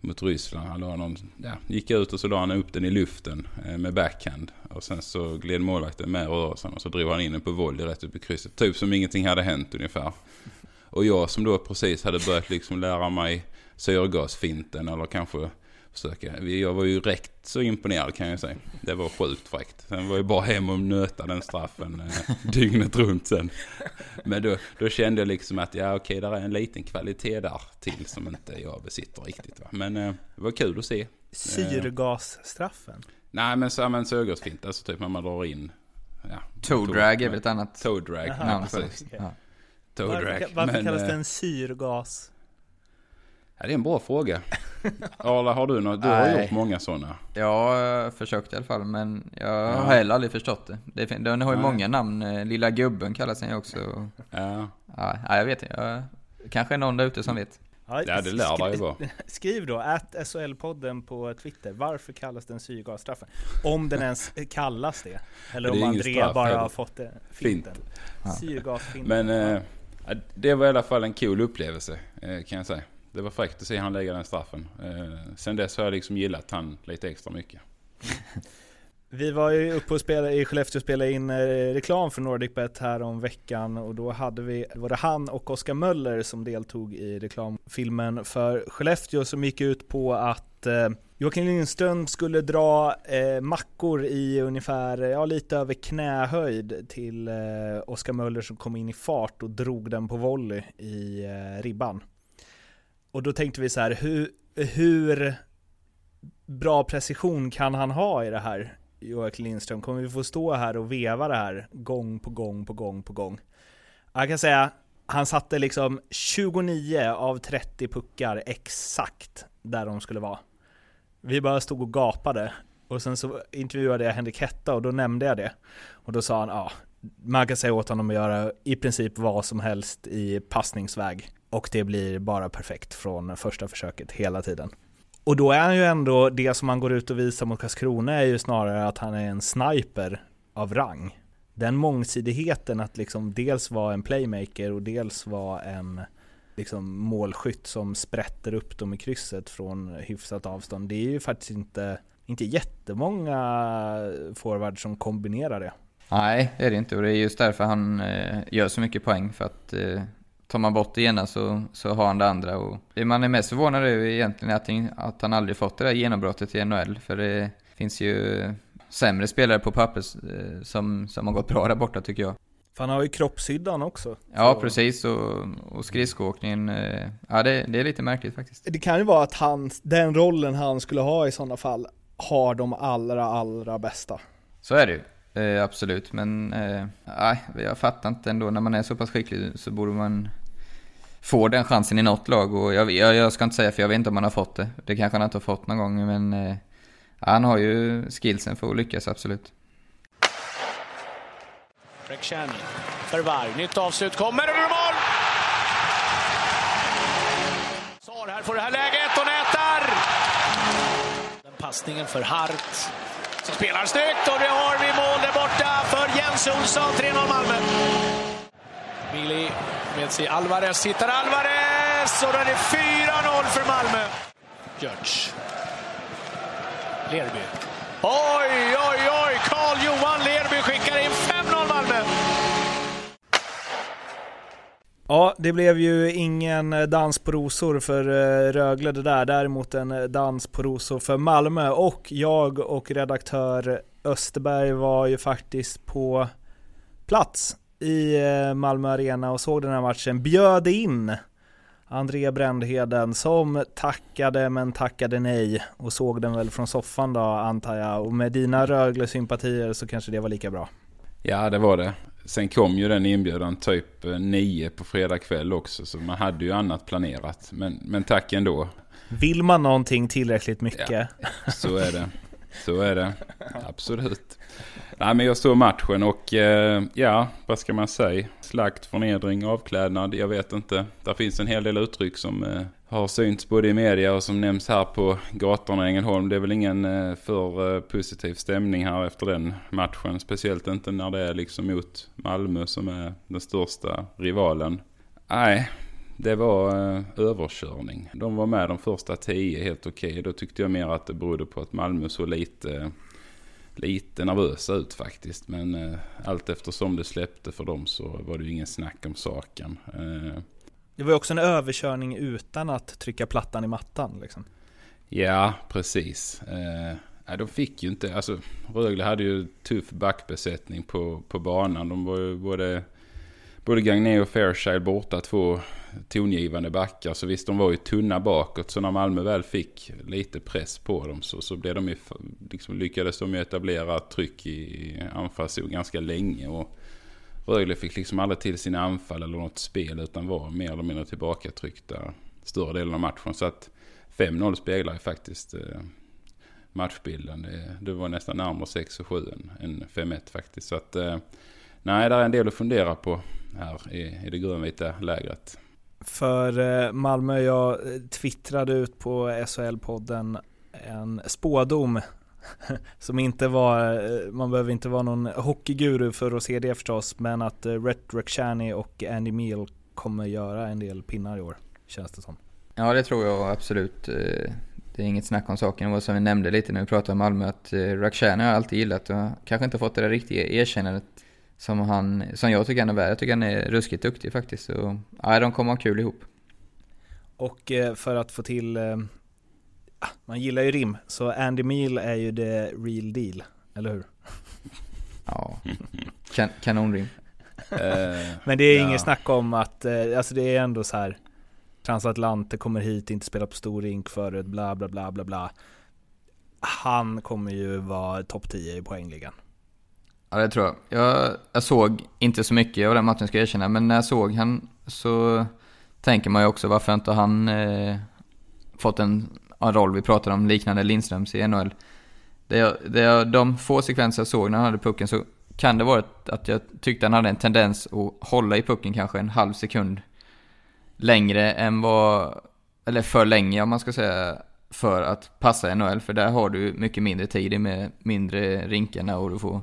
mot Ryssland. Han la någon, ja, gick ut och så la han upp den i luften eh, med backhand. Och sen så gled målvakten med rörelsen och så drog han in den på volley rätt upp i krysset. Typ som ingenting hade hänt ungefär. Och jag som då precis hade börjat liksom lära mig syrgasfinten eller kanske försöka. Jag var ju rätt så imponerad kan jag säga. Det var sjukt fräckt. Sen var jag bara hem och nöta den straffen eh, dygnet runt sen. Men då, då kände jag liksom att ja okej, där är en liten kvalitet där till som inte jag besitter riktigt. Va? Men eh, det var kul att se. Syrgasstraffen? Nej men så används syrgasfint, alltså typ när man drar in. Ja, toe drag är väl ett annat toe drag. ja, precis. Okay. Ja. Toe varför, drag. Varför men, kallas det en syrgas? Ja, det är en bra fråga. Arla, har du något? Du har gjort många sådana. Jag har försökt i alla fall, men jag har heller aldrig förstått det. det den har ju Nej. många namn. Lilla gubben kallas den ju också. Ja. Ja, jag vet inte. Jag, kanske är någon där ute som vet. Ja, det lär det ju vara. Skriv då, att SHL-podden på Twitter. Varför kallas den syrgasstraffen? Om den ens kallas det. Eller det om André straff, bara har fått det. Finten. Fint. Syrgasfinten. Men eh, det var i alla fall en cool upplevelse, eh, kan jag säga det var fräckt att se han lägga den straffen. Eh, sen dess har jag liksom gillat han lite extra mycket. Vi var ju uppe och spelade, i Skellefteå och spelade in eh, reklam för NordicBet här om veckan och då hade vi, var det han och Oskar Möller som deltog i reklamfilmen för Skellefteå som gick ut på att eh, Joakim Lindström skulle dra eh, mackor i ungefär, ja lite över knähöjd till eh, Oskar Möller som kom in i fart och drog den på volley i eh, ribban. Och då tänkte vi så här, hur, hur bra precision kan han ha i det här, Joakim Lindström? Kommer vi få stå här och veva det här gång på gång på gång på gång? Jag kan säga, han satte liksom 29 av 30 puckar exakt där de skulle vara. Vi bara stod och gapade. Och sen så intervjuade jag Henrik Hetta och då nämnde jag det. Och då sa han, ja, man kan säga åt honom att göra i princip vad som helst i passningsväg. Och det blir bara perfekt från första försöket hela tiden. Och då är han ju ändå, det som han går ut och visar mot Karlskrona är ju snarare att han är en sniper av rang. Den mångsidigheten att liksom dels vara en playmaker och dels vara en liksom målskytt som sprätter upp dem i krysset från hyfsat avstånd. Det är ju faktiskt inte, inte jättemånga forwards som kombinerar det. Nej, det är det inte och det är just därför han eh, gör så mycket poäng för att eh, tar man bort det ena så, så har han det andra. Och det man är mest förvånad över egentligen är att, han, att han aldrig fått det där genombrottet i NHL. För det finns ju sämre spelare på pappret eh, som, som har gått bra där borta tycker jag. För han har ju kroppshyddan också. Ja, så. precis. Och, och skridskoåkningen. Eh, ja, det, det är lite märkligt faktiskt. Det kan ju vara att han, den rollen han skulle ha i sådana fall har de allra, allra bästa. Så är det ju. Eh, absolut, men eh, jag fattar inte ändå. När man är så pass skicklig så borde man få den chansen i något lag. Och jag, jag, jag ska inte säga för jag vet inte om han har fått det. Det kanske han inte har fått någon gång, men eh, han har ju skillsen för att lyckas, absolut. Rekshani, förvarv, nytt avslut kommer och mål! Sar här får det här läget och nätar! Den passningen för Hart spelar snyggt och det har vi mål där borta för Jens Olsson. 3-0 Malmö. Mili med sig Alvarez. Hittar Alvarez och då är det 4-0 för Malmö. Görtz. Lerby. Oj, oj, oj! Carl-Johan Lerby skickar in Ja, det blev ju ingen eh, dans på rosor för eh, Rögle det där, däremot en eh, dans på rosor för Malmö. Och jag och redaktör Österberg var ju faktiskt på plats i Malmö Arena och såg den här matchen, bjöd in André Brändheden som tackade men tackade nej. Och såg den väl från soffan då antar jag. Och med dina Rögle-sympatier så kanske det var lika bra. Ja det var det. Sen kom ju den inbjudan typ eh, nio på fredag kväll också så man hade ju annat planerat. Men, men tack ändå. Vill man någonting tillräckligt mycket? Ja, så är det. Så är det. Absolut. Nej men jag såg matchen och eh, ja, vad ska man säga? Slakt, förnedring, avklädnad, jag vet inte. Där finns en hel del uttryck som eh, har synts både i media och som nämns här på gatorna i Ängelholm. Det är väl ingen eh, för eh, positiv stämning här efter den matchen. Speciellt inte när det är liksom mot Malmö som är den största rivalen. Nej, det var eh, överkörning. De var med de första tio helt okej. Okay. Då tyckte jag mer att det berodde på att Malmö såg lite, lite nervösa ut faktiskt. Men allt eftersom det släppte för dem så var det ju ingen snack om saken. Det var ju också en överkörning utan att trycka plattan i mattan liksom. Ja, precis. Eh, de fick ju inte, alltså Rögle hade ju tuff backbesättning på, på banan. De var ju både, både Gagné och Fairchild borta, två tongivande backar. Så visst, de var ju tunna bakåt. Så när Malmö väl fick lite press på dem så, så blev de ju, liksom, lyckades de ju etablera tryck i anfallszon ganska länge. Och Rögle fick liksom aldrig till sina anfall eller något spel utan var mer eller mindre tillbakatryckta större delen av matchen. Så att 5-0 speglar ju faktiskt eh, matchbilden. Det, var nästan närmare 6 7 än 5-1 faktiskt. Så att eh, nej, det är en del att fundera på här i, i det grönvita lägret. För eh, Malmö, jag twittrade ut på SHL-podden en spådom som inte var, eh, man behöver inte vara någon hockeyguru för att se det förstås, men att eh, Rhett Rakhshani och Andy Meal kommer göra en del pinnar i år, känns det som. Ja, det tror jag absolut. Eh, det är inget snack om saken. Det var som vi nämnde lite när vi pratade om Malmö, att Rakhshani har alltid gillat och kanske inte fått det där riktiga erkännandet som, han, som jag tycker han är värd. Jag tycker han är ruskigt duktig faktiskt. Så, ja, de kommer ha kul ihop. Och för att få till man gillar ju rim, så Andy Meal är ju the real deal, eller hur? Ja, kan, kanonrim. Eh, Men det är ja. inget snack om att, eh, alltså det är ändå så här Transatlante kommer hit, inte spelar på stor rink förut, bla bla bla bla bla. Han kommer ju vara topp 10 i poängligan. Ja, det tror jag. jag. Jag såg inte så mycket av den matchen ska jag erkänna, men när jag såg han så tänker man ju också varför inte han eh, fått en roll vi pratade om, liknande Lindströms i NHL. Det jag, det jag, de få sekvenser jag såg när han hade pucken så kan det vara att jag tyckte han hade en tendens att hålla i pucken kanske en halv sekund längre än vad, eller för länge om man ska säga, för att passa NHL. För där har du mycket mindre tid med mindre rinkarna och du får,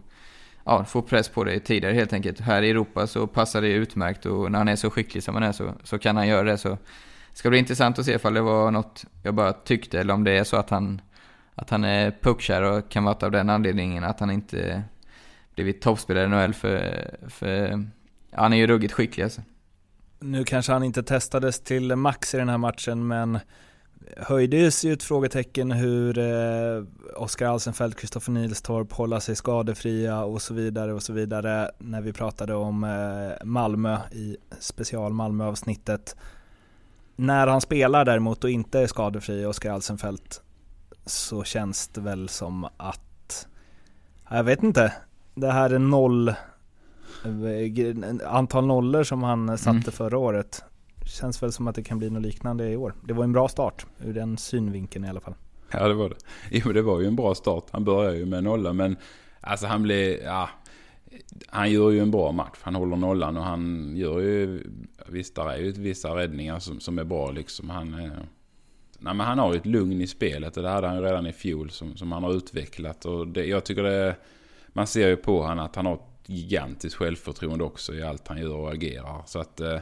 ja, får press på dig tidigare helt enkelt. Här i Europa så passar det utmärkt och när han är så skicklig som han är så, så kan han göra det. Så ska bli intressant att se ifall det var något jag bara tyckte eller om det är så att han, att han är puckkär och kan vara av den anledningen att han inte blivit toppspelare i NHL för, för han är ju ruggigt skicklig alltså. Nu kanske han inte testades till max i den här matchen men höjdes ju ett frågetecken hur eh, Oskar Alsenfelt, Kristoffer Nilstorp hålla sig skadefria och så vidare och så vidare när vi pratade om eh, Malmö i special Malmö-avsnittet. När han spelar däremot och inte är skadefri, Oskar Alsenfelt, så känns det väl som att, jag vet inte, det här är noll, antal nollor som han satte mm. förra året. Känns väl som att det kan bli något liknande i år. Det var en bra start, ur den synvinkeln i alla fall. Ja det var det. Jo det var ju en bra start. Han började ju med nolla men alltså han blev, ja han gör ju en bra match. Han håller nollan och han gör ju... Visst, där är ju vissa räddningar som, som är bra liksom. Han, eh, nej, men han har ju ett lugn i spelet och det hade han ju redan i fjol som, som han har utvecklat. Och det, jag tycker det... Man ser ju på honom att han har ett gigantiskt självförtroende också i allt han gör och agerar. Så att... Eh,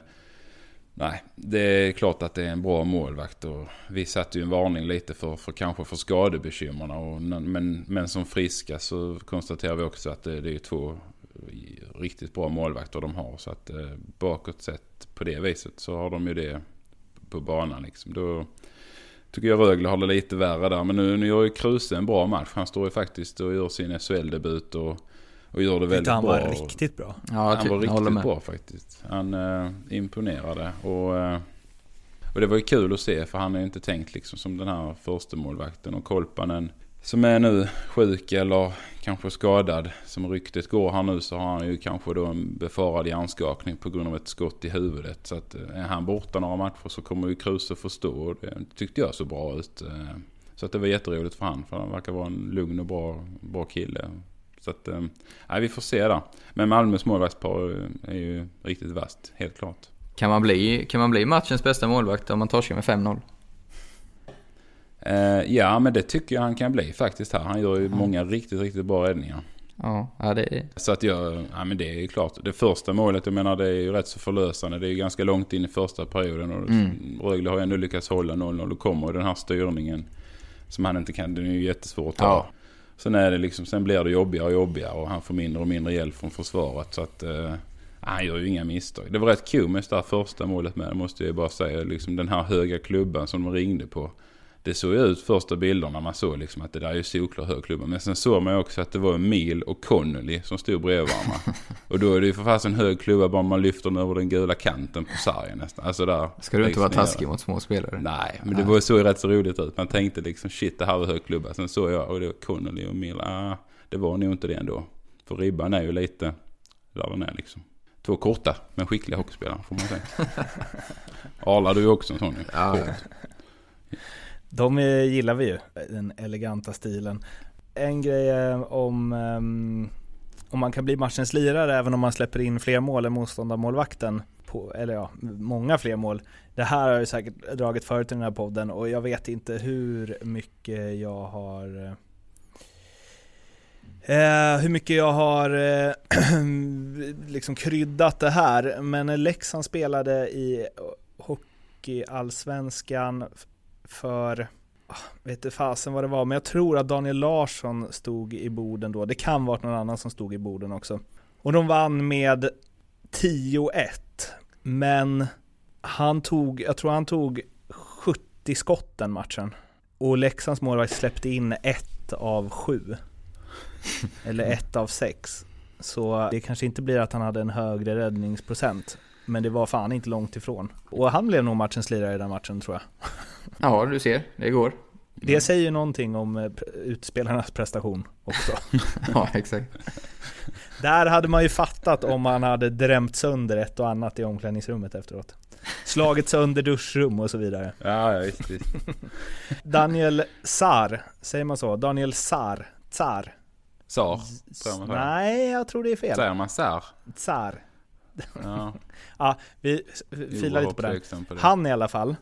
nej, det är klart att det är en bra målvakt och vi satte ju en varning lite för, för kanske för skadebekymren. men, men som friska så konstaterar vi också att det, det är två riktigt bra målvakter de har. Så att eh, bakåt sett på det viset så har de ju det på banan liksom. Då tycker jag Rögle har det lite värre där. Men nu, nu gör ju Kruse en bra match. Han står ju faktiskt och gör sin SHL-debut och, och gör det väldigt bra. han var riktigt bra. Ja, han var riktigt bra faktiskt. Han eh, imponerade. Och, eh, och det var ju kul att se för han är inte tänkt liksom som den här första målvakten Och Kolpanen som är nu sjuk eller kanske skadad. Som ryktet går här nu så har han ju kanske då en befarad hjärnskakning på grund av ett skott i huvudet. Så att eh, är han borta några matcher så kommer ju Kruse förstå. Och det tyckte jag så bra ut. Eh, så att det var jätteroligt för han. För han verkar vara en lugn och bra, bra kille. Så att, eh, nej, vi får se där. Men Malmös målvaktspar är ju riktigt vasst, helt klart. Kan man bli, kan man bli matchens bästa målvakt om man torskar med 5-0? Eh, ja, men det tycker jag han kan bli faktiskt här. Han gör ju många riktigt, riktigt bra räddningar. Ja, ja det är... Så att jag, ja men det är ju klart. Det första målet, jag menar det är ju rätt så förlösande. Det är ju ganska långt in i första perioden. Och Mm. Rögle har ju ändå lyckats hålla 0-0 och kommer den här styrningen som han inte kan, den är ju jättesvår att ta. Ja. Sen är det liksom, sen blir det jobbigare och jobbigare och han får mindre och mindre hjälp från försvaret. Så att eh, han gör ju inga misstag. Det var rätt med det här första målet med, måste jag ju bara säga. Liksom den här höga klubban som de ringde på. Det såg ju ut första bilderna man såg liksom att det där är ju solklar hög klubba. Men sen såg man ju också att det var Emil och Connolly som stod bredvid varandra. och då är det ju för fast en hög klubba bara man lyfter den över den gula kanten på sargen nästan. Alltså där. Ska du inte vara taskig mot små spelare? Nej, men det var så ju rätt så roligt ut. Man tänkte liksom shit det här var hög klubba. Sen såg jag och det var Connolly och Emil. Ah, det var nog inte det ändå. För ribban är ju lite där den är liksom. Två korta men skickliga hockeyspelare får man säga. Arla du är också en sån ju. Ja. De gillar vi ju, den eleganta stilen. En grej om, ehm, om man kan bli matchens lirare även om man släpper in fler mål än motståndarmålvakten. På, eller ja, många fler mål. Det här har jag ju säkert dragit förut i den här podden och jag vet inte hur mycket jag har eh, eh hur mycket jag har eh, liksom kryddat det här, men när Leksand spelade i Hockeyallsvenskan för, ah, vet inte fasen vad det var, men jag tror att Daniel Larsson stod i borden då. Det kan vara någon annan som stod i borden också. Och de vann med 10-1, men han tog, jag tror han tog 70 skott den matchen. Och Leksands målvakt släppte in ett av sju. Eller ett av sex. Så det kanske inte blir att han hade en högre räddningsprocent. Men det var fan inte långt ifrån. Och han blev nog matchens lirare i den matchen tror jag. Ja, du ser. Det går. Det säger någonting om eh, utspelarnas prestation också. Ja, exakt. Där hade man ju fattat om man hade drämt sönder ett och annat i omklädningsrummet efteråt. Slagit sönder duschrum och så vidare. Ja, ja visst, visst. Daniel Sar, säger man så? Daniel Sar, Tsar. Sar, tror man säger. Nej, jag tror det är fel. Säger man sär? Tsar. Ja. Ja, vi filar lite på det. det. Han i alla fall.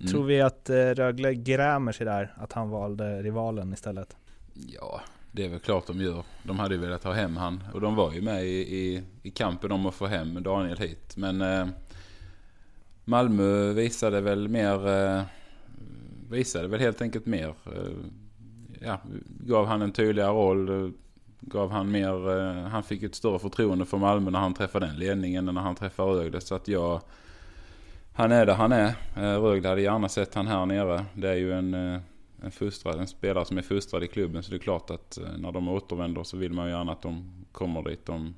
Mm. Tror vi att eh, Rögle grämer sig där, att han valde rivalen istället? Ja, det är väl klart de gör. De hade ju velat ha hem han. Och de var ju med i, i, i kampen om att få hem Daniel hit. Men eh, Malmö visade väl mer... Eh, visade väl helt enkelt mer. Eh, ja, gav han en tydligare roll. Gav han mer... Eh, han fick ett större förtroende för Malmö när han träffade den ledningen än när han träffade Rögle. Så att jag... Han är där han är. Eh, Rögle hade gärna sett han här nere. Det är ju en... Eh, en, fustrad, en spelare som är fostrad i klubben. Så det är klart att eh, när de återvänder så vill man ju gärna att de kommer dit de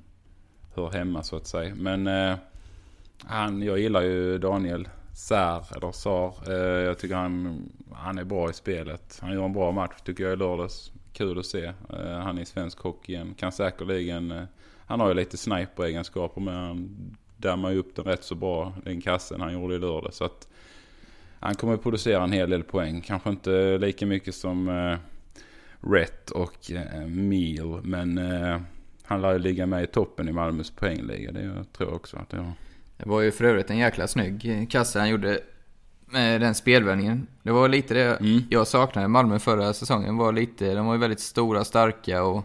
hör hemma så att säga. Men eh, han, jag gillar ju Daniel Sär, eller Sar. Jag tycker han, han är bra i spelet. Han gör en bra match tycker jag i lördags. Kul att se. Eh, han är i svensk hockey igen. Kan säkerligen... Eh, han har ju lite sniper-egenskaper men han dammar ju upp den rätt så bra, den kassen han gjorde i lördag. Så att han kommer att producera en hel del poäng. Kanske inte lika mycket som eh, Rett och eh, Meal. Men eh, han lär ju ligga med i toppen i Malmös poängliga. Det tror jag också att det gör. Det var ju för övrigt en jäkla snygg kasse han gjorde den spelvändningen. Det var lite det jag saknade i Malmö förra säsongen. Var lite, de var ju väldigt stora, starka och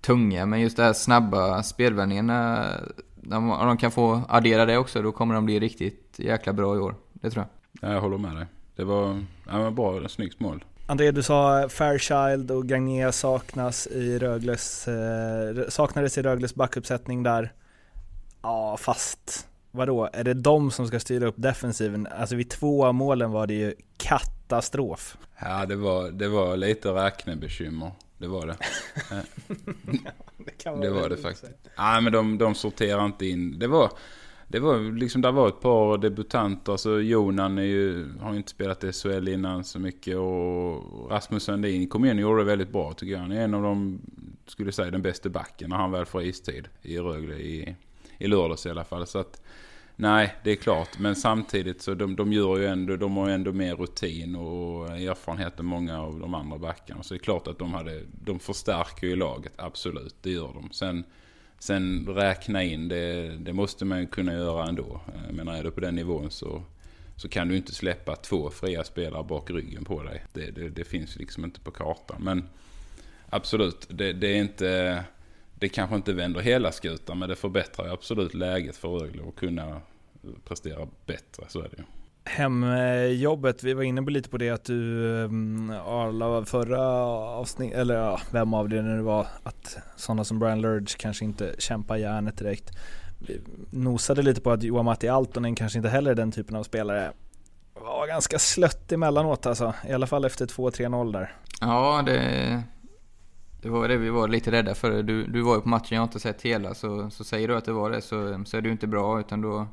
tunga. Men just det här snabba spelvändningarna, de, om de kan få addera det också, då kommer de bli riktigt jäkla bra i år. Det tror jag. Ja, jag håller med dig. Det var, ja, men bra, snyggt mål. André, du sa Fairchild och Gagné saknas i Rögles, eh, saknades i Rögles backuppsättning där. Ja, fast vadå, är det de som ska styra upp defensiven? Alltså vid två av målen var det ju katastrof. Ja, det var, det var lite räknebekymmer. Det var det. det kan det vara var det faktiskt. Nej, men de, de sorterar inte in. Det var, det var liksom, där var ett par debutanter. Alltså Jonan är ju, har ju inte spelat i SHL innan så mycket. Och Rasmus Sandin kom in och gjorde det väldigt bra tycker jag. Han är en av de, skulle säga, den bästa backen när han väl får istid i Rögle i, i lördags i alla fall. Så att Nej, det är klart. Men samtidigt så de, de gör ju ändå, de har ju ändå mer rutin och erfarenhet än många av de andra backarna. Så det är klart att de hade, de förstärker ju laget, absolut. Det gör de. Sen, sen räkna in, det, det måste man ju kunna göra ändå. Jag menar, är du på den nivån så, så kan du inte släppa två fria spelare bak ryggen på dig. Det, det, det finns liksom inte på kartan. Men absolut, det, det är inte det kanske inte vänder hela skutan men det förbättrar absolut läget för Rögle att kunna prestera bättre, så är det ju. Hemjobbet, vi var inne på lite på det att du um, Arla förra avsnitt, eller ja, vem av det nu var, att sådana som Brian Lurge kanske inte kämpar järnet direkt. Vi nosade lite på att Johan Matti Altonen kanske inte heller är den typen av spelare. Var ganska slött emellanåt alltså, i alla fall efter 2-3-0 där. Ja, det, det var det vi var lite rädda för. Du, du var ju på matchen, jag har inte sett hela, så, så säger du att det var det så, så är det ju inte bra utan då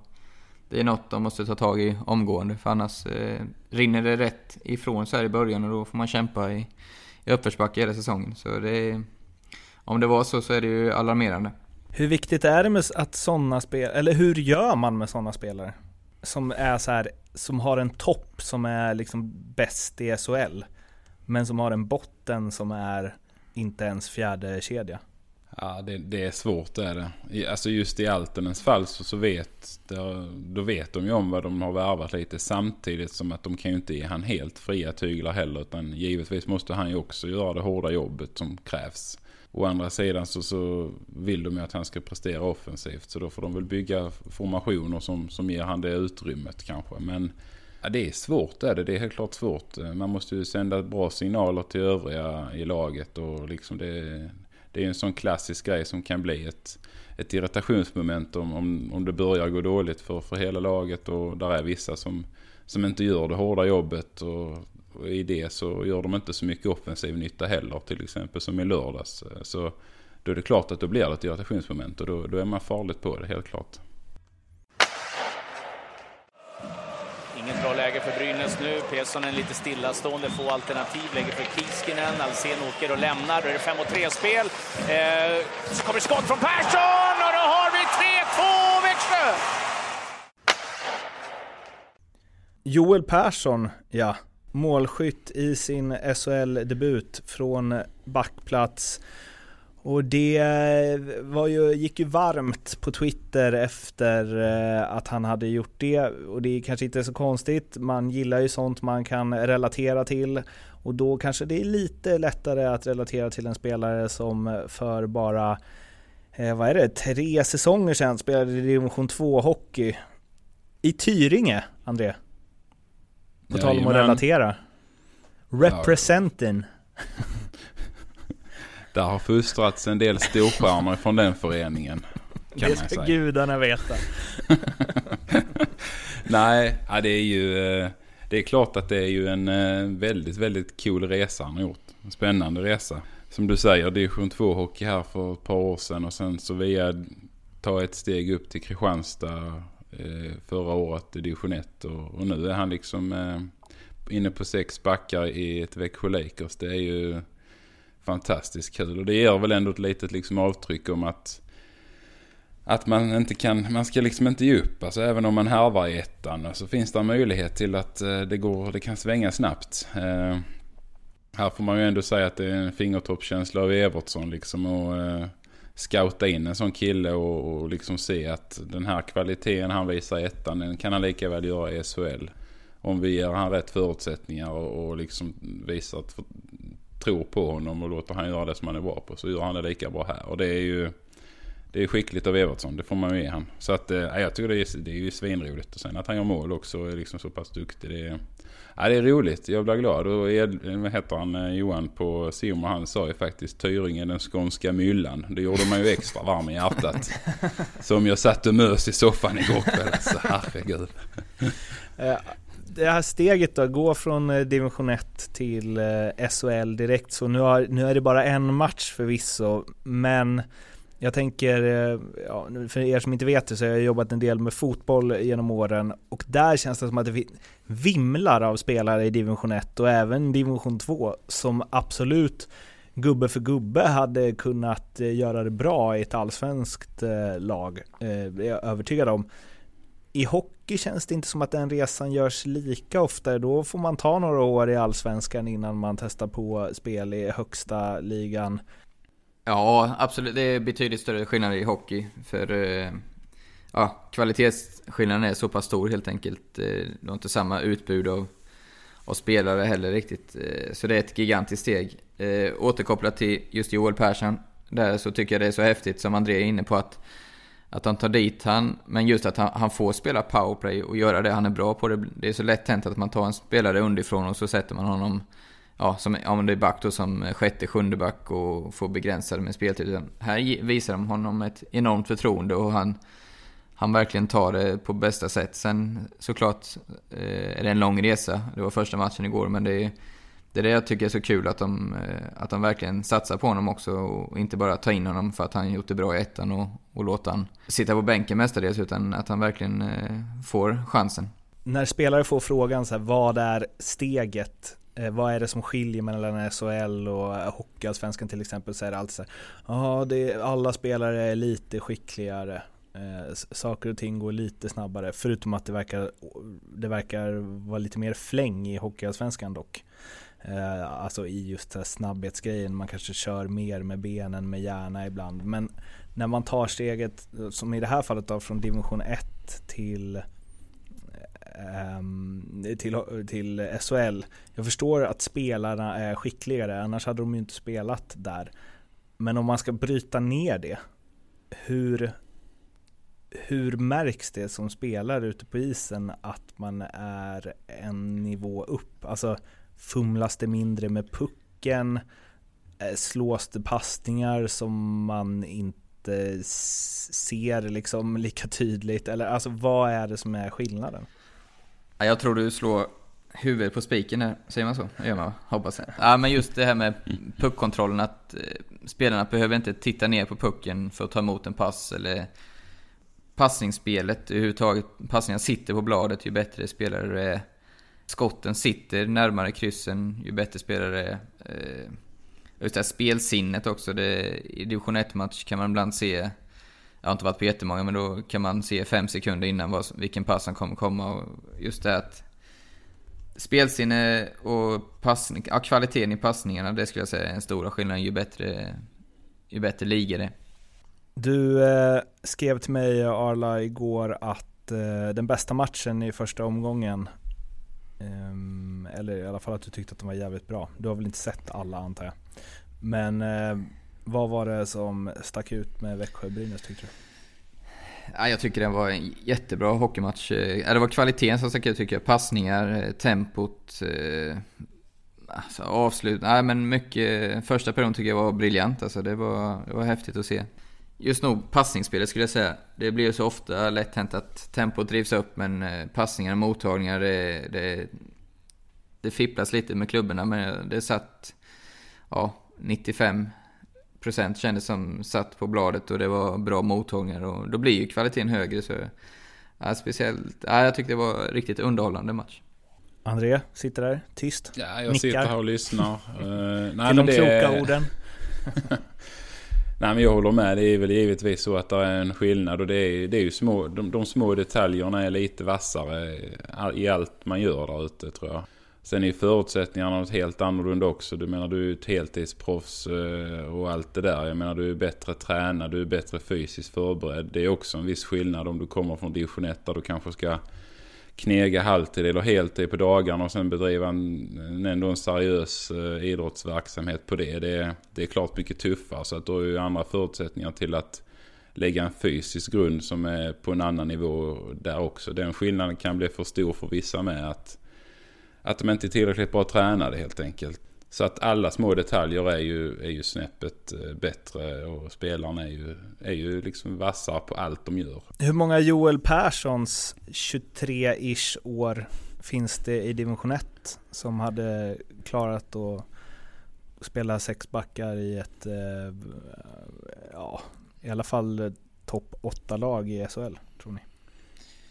det är något de måste ta tag i omgående för annars eh, rinner det rätt ifrån så här i början och då får man kämpa i, i uppförsbacke hela säsongen. Så det, om det var så så är det ju alarmerande. Hur viktigt är det med att sådana spel, eller hur gör man med sådana spelare? Som är så här, som har en topp som är liksom bäst i SHL, men som har en botten som är inte ens fjärde kedja. Ja, det, det, är svårt det är det. Alltså just i Altenens fall så, så vet, då vet de ju om vad de har värvat lite. Samtidigt som att de kan ju inte ge han helt fria tyglar heller. Utan givetvis måste han ju också göra det hårda jobbet som krävs. Å andra sidan så, så vill de ju att han ska prestera offensivt. Så då får de väl bygga formationer som, som ger han det utrymmet kanske. Men ja, det är svårt det är det. Det är helt klart svårt. Man måste ju sända bra signaler till övriga i laget. och liksom det det är en sån klassisk grej som kan bli ett, ett irritationsmoment om, om, om det börjar gå dåligt för, för hela laget och där är vissa som, som inte gör det hårda jobbet och, och i det så gör de inte så mycket offensiv nytta heller till exempel som i lördags. Så då är det klart att då blir det ett irritationsmoment och då, då är man farligt på det helt klart. Inget bra läge för Brynäs nu. Pesonen lite stillastående, få alternativ. Lägger för Kiskinen. Alsen åker och lämnar. Då är det 5 3-spel. Eh, så kommer skott från Persson och då har vi 3-2 Växjö! Joel Persson, ja. Målskytt i sin SHL-debut från backplats. Och det var ju, gick ju varmt på Twitter efter eh, att han hade gjort det och det är kanske inte så konstigt. Man gillar ju sånt man kan relatera till och då kanske det är lite lättare att relatera till en spelare som för bara, eh, vad är det, tre säsonger sedan spelade i division 2 hockey i Tyringe, André. På tal om att relatera. Representing. Ja. Där har fostrats en del storstjärnor från den föreningen. Kan det ska gudarna veta. Nej, ja, det är ju... Eh, det är klart att det är ju en eh, väldigt, väldigt cool resa han har gjort. En spännande resa. Som du säger, division 2-hockey här för ett par år sedan och sen så via ta ett steg upp till Kristianstad eh, förra året i division 1 och, och nu är han liksom inne på sex backar i ett Växjö Lakers. Det är ju fantastiskt kul. Och det ger väl ändå ett litet liksom avtryck om att att man inte kan, man ska liksom inte ge upp. Alltså även om man härvar i ettan så finns det en möjlighet till att eh, det går, det kan svänga snabbt. Eh, här får man ju ändå säga att det är en fingertoppskänsla av Evertsson liksom och eh, scouta in en sån kille och, och liksom se att den här kvaliteten han visar i ettan den kan han lika väl göra i SHL. Om vi ger han rätt förutsättningar och, och liksom visar att tror på honom och låter han göra det som han är bra på så gör han det lika bra här. Och det är ju det är skickligt av Evertsson, det får man ju ge han. Så att, äh, jag tycker det är, det är ju svinroligt. Och sen att han gör mål också är liksom så pass duktig. Det är, ja, det är roligt, jag blir glad. Och Ed, vad heter han, eh, Johan på Simon, han sa ju faktiskt Tyringen den skånska myllan. Det gjorde man ju extra varm i hjärtat. Som jag satt och mös i soffan igår kväll. Så herregud det här steget då, gå från eh, division 1 till eh, SHL direkt, så nu, har, nu är det bara en match förvisso, men jag tänker, eh, ja, för er som inte vet det så har jag jobbat en del med fotboll genom åren och där känns det som att det vimlar av spelare i division 1 och även division 2 som absolut gubbe för gubbe hade kunnat göra det bra i ett allsvenskt lag, det är jag övertygad om. i hockey känns det inte som att den resan görs lika ofta. Då får man ta några år i allsvenskan innan man testar på spel i högsta ligan. Ja, absolut. Det är betydligt större skillnad i hockey. För eh, ja, kvalitetsskillnaden är så pass stor helt enkelt. Eh, det har inte samma utbud av, av spelare heller riktigt. Eh, så det är ett gigantiskt steg. Eh, återkopplat till just Joel Persson. Där så tycker jag det är så häftigt som André är inne på att att han tar dit han, men just att han, han, får spela powerplay och göra det han är bra på. Det, det är så lätt hänt att man tar en spelare underifrån och så sätter man honom, ja, som, ja det är back då som sjätte, sjunde back och får begränsade med speltid. Här visar de honom ett enormt förtroende och han, han verkligen tar det på bästa sätt. Sen såklart eh, är det en lång resa. Det var första matchen igår, men det är det är det jag tycker är så kul, att de, eh, att de verkligen satsar på honom också och inte bara tar in honom för att han gjort det bra i ettan och, och låter han sitta på bänken mestadels, utan att han verkligen eh, får chansen. När spelare får frågan så här, vad är steget? Eh, vad är det som skiljer mellan SHL och Hockeyallsvenskan till exempel? Så är det alltid så här, ja, alla spelare är lite skickligare. Eh, saker och ting går lite snabbare, förutom att det verkar, det verkar vara lite mer fläng i Hockeyallsvenskan dock. Eh, alltså i just här snabbhetsgrejen, man kanske kör mer med benen med hjärna ibland. Men när man tar steget, som i det här fallet då, från division 1 eh, till till, till SHL. Jag förstår att spelarna är skickligare, annars hade de ju inte spelat där. Men om man ska bryta ner det, hur, hur märks det som spelare ute på isen att man är en nivå upp? Alltså Fumlas det mindre med pucken? Eh, slås det passningar som man inte ser liksom lika tydligt? Eller alltså vad är det som är skillnaden? Jag tror du slår huvudet på spiken här, säger man så? gör man Hoppas jag. Ja, men just det här med puckkontrollen, att eh, spelarna behöver inte titta ner på pucken för att ta emot en pass eller passningsspelet överhuvudtaget. Passningar sitter på bladet ju bättre spelare är skotten sitter närmare kryssen ju bättre spelare är. Eh, just det här spelsinnet också. Det, I division 1-match kan man ibland se, jag har inte varit på jättemånga, men då kan man se fem sekunder innan vad, vilken pass som kommer komma. Och just det att spelsinne och passning, ja, kvaliteten i passningarna, det skulle jag säga är en stora skillnad ju bättre, ju bättre liga det Du eh, skrev till mig Arla igår att eh, den bästa matchen i första omgången Um, eller i alla fall att du tyckte att de var jävligt bra. Du har väl inte sett alla antar jag. Men uh, vad var det som stack ut med Växjö-Brynäs tyckte du? Ja, jag tycker det var en jättebra hockeymatch. Eh, ja, det var kvaliteten som stack ut tycker jag. Passningar, eh, tempot, eh, alltså avslut. Nej men mycket, första perioden tycker jag var briljant. Alltså det var, det var häftigt att se. Just nog passningsspelet skulle jag säga. Det blir ju så ofta lätt hänt att tempot drivs upp men eh, passningar och mottagningar det, det, det fipplas lite med klubborna men det satt ja, 95 procent kändes som satt på bladet och det var bra mottagningar och då blir ju kvaliteten högre så ja, speciellt, ja, jag tyckte det var riktigt underhållande match. André sitter där tyst, Ja, jag nickar. sitter här och lyssnar. Uh, nej, Till de det... kloka orden. Nej men jag håller med. Det är väl givetvis så att det är en skillnad. Och det är, det är ju små, de, de små detaljerna är lite vassare i allt man gör där ute tror jag. Sen är förutsättningarna något helt annorlunda också. Du menar du är ett heltidsproffs eh, och allt det där. Jag menar du är bättre tränad, du är bättre fysiskt förberedd. Det är också en viss skillnad om du kommer från division 1 där du kanske ska knega halvtid eller heltid på dagarna och sen bedriva en, ändå en seriös eh, idrottsverksamhet på det. det. är, det är klart mycket tuffare så att då är ju andra förutsättningar till att lägga en fysisk grund som är på en annan nivå där också. Den skillnaden kan bli för stor för vissa med att, att de inte är tillräckligt bra tränade helt enkelt. Så att alla små detaljer är ju, är ju snäppet eh, bättre och spelarna är ju, är ju liksom vassare på allt de gör. Hur många Joel Perssons 23-ish år finns det i division 1 som hade klarat att spela sex backar i ett, eh, ja, i alla fall topp 8-lag i SHL, tror ni?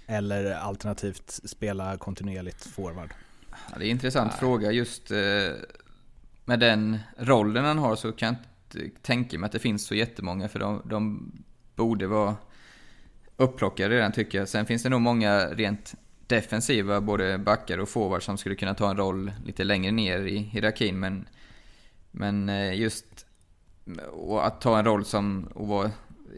Eller alternativt spela kontinuerligt forward? Ja, det är en intressant Nej. fråga. Just eh, med den rollen han har så kan jag inte tänka mig att det finns så jättemånga för de, de borde vara upplockade redan tycker jag. Sen finns det nog många rent defensiva, både backar och forwards, som skulle kunna ta en roll lite längre ner i hierarkin. Men, men eh, just att ta en roll som att vara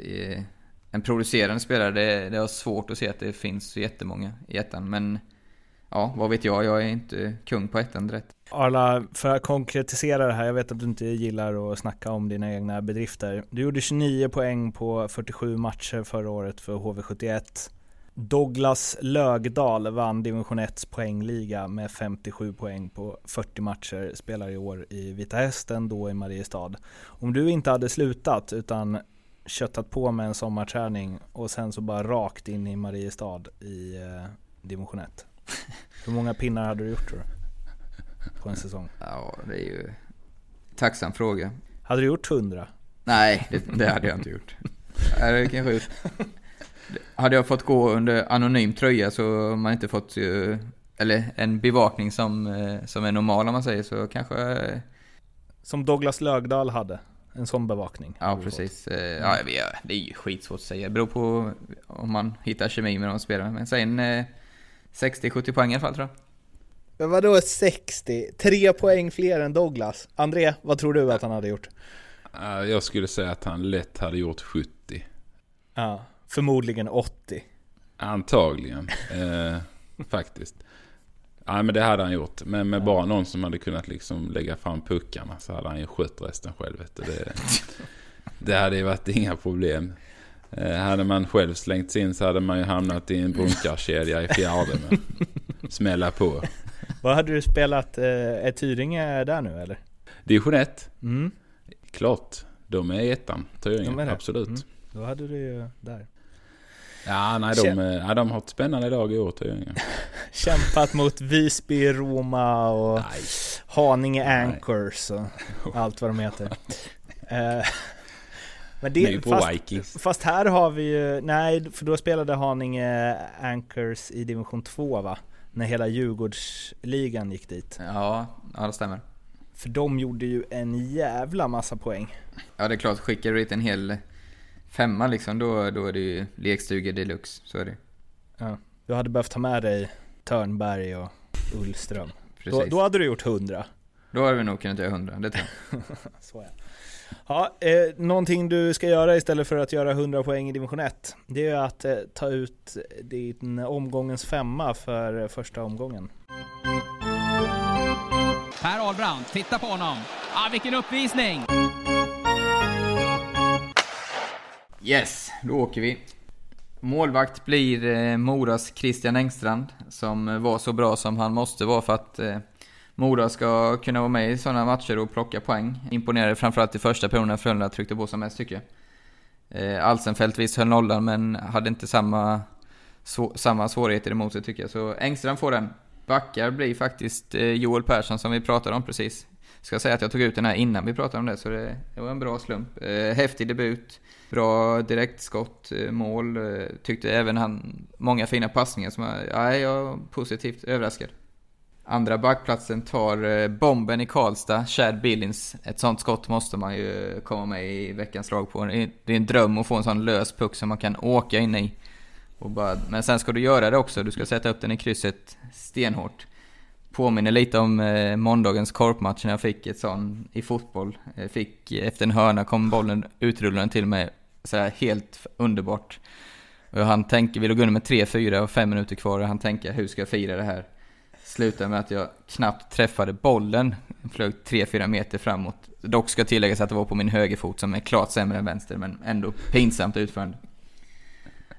eh, en producerande spelare, det, det är svårt att se att det finns så jättemånga i ettan. Men ja, vad vet jag, jag är inte kung på ettan direkt. Arla, för att konkretisera det här, jag vet att du inte gillar att snacka om dina egna bedrifter. Du gjorde 29 poäng på 47 matcher förra året för HV71. Douglas Lögdal vann division 1 poängliga med 57 poäng på 40 matcher, spelar i år i Vita Hästen, då i Mariestad. Om du inte hade slutat utan köttat på med en sommarträning och sen så bara rakt in i Mariestad i eh, division 1. Hur många pinnar hade du gjort tror du? På en säsong? Ja, det är ju tacksam fråga. Hade du gjort 100? Nej, det, det hade jag inte gjort. Det kanske. Hade jag fått gå under anonym tröja så man inte fått, eller en bevakning som, eh, som är normal om man säger så kanske... Som Douglas Lögdal hade? En sån bevakning? Ja, precis. Eh, ja, det är ju skitsvårt att säga. Det beror på om man hittar kemi med de spelarna. Men sen 60-70 poäng i alla fall tror jag. Men vadå 60? Tre poäng fler än Douglas. André, vad tror du att han hade gjort? Jag skulle säga att han lätt hade gjort 70. Ja, förmodligen 80. Antagligen, eh, faktiskt. Ja men det hade han gjort. Men med ja. bara någon som hade kunnat liksom lägga fram puckarna så hade han ju skött resten själv. Det, det hade ju varit inga problem. Eh, hade man själv slängt in så hade man ju hamnat i en brunkarkedja i fjärde. Men smälla på. Vad hade du spelat? Eh, är Tyringe där nu eller? Division 1? Mm. Klart. De är i ettan, Tyringe. De Absolut. Mm. Då hade du ju där. Ja, nej, de, Käm ja, de har ett spännande lag i år Tyringe. Kämpat mot Visby, Roma och nej. Haninge Anchors och allt vad de heter. Men det, fast, fast, här har vi ju, nej för då spelade Haninge Anchors i division 2 va? När hela Djurgårdsligan gick dit. Ja, ja det stämmer. För de gjorde ju en jävla massa poäng. Ja det är klart, skickar du dit en hel femma liksom, då, då är det ju lekstuga deluxe. Så är det Ja, du hade behövt ta med dig Törnberg och Ullström. Precis. Då, då hade du gjort hundra. Då hade vi nog kunnat göra hundra, det tror jag. så ja. Ja, eh, någonting du ska göra istället för att göra 100 poäng i division 1, det är att eh, ta ut din omgångens femma för första omgången. Per Ahlbrand, titta på honom! Ah, vilken uppvisning! Yes, då åker vi. Målvakt blir eh, Moras Christian Engstrand, som var så bra som han måste vara för att eh, Mora ska kunna vara med i sådana matcher och plocka poäng. Imponerade framförallt i första perioden när Frölunda tryckte på som mest tycker jag. Eh, Alsenfelt visst höll nollan men hade inte samma, så, samma svårigheter emot sig tycker jag. Så Engstrand får den. Backar blir faktiskt eh, Joel Persson som vi pratade om precis. Ska säga att jag tog ut den här innan vi pratade om det, så det, det var en bra slump. Eh, häftig debut, bra direktskott, eh, mål. Eh, tyckte även han, många fina passningar som ja, jag är positivt överraskad. Andra backplatsen tar eh, bomben i Karlstad, Chad Billings. Ett sånt skott måste man ju komma med i veckans lag på. Det är en dröm att få en sån lös puck som man kan åka in i. Bara, men sen ska du göra det också, du ska sätta upp den i krysset stenhårt. Påminner lite om eh, måndagens korpmatch när jag fick ett sån i fotboll. Jag fick, eh, efter en hörna kom bollen utrullande till mig. Så här, helt underbart. Och han tänker, vi låg under med 3-4 och 5 minuter kvar och han tänker, hur ska jag fira det här? Slutade med att jag knappt träffade bollen. Jag flög 3-4 meter framåt. Dock ska tilläggas att det var på min högerfot som är klart sämre än vänster, men ändå pinsamt utförande.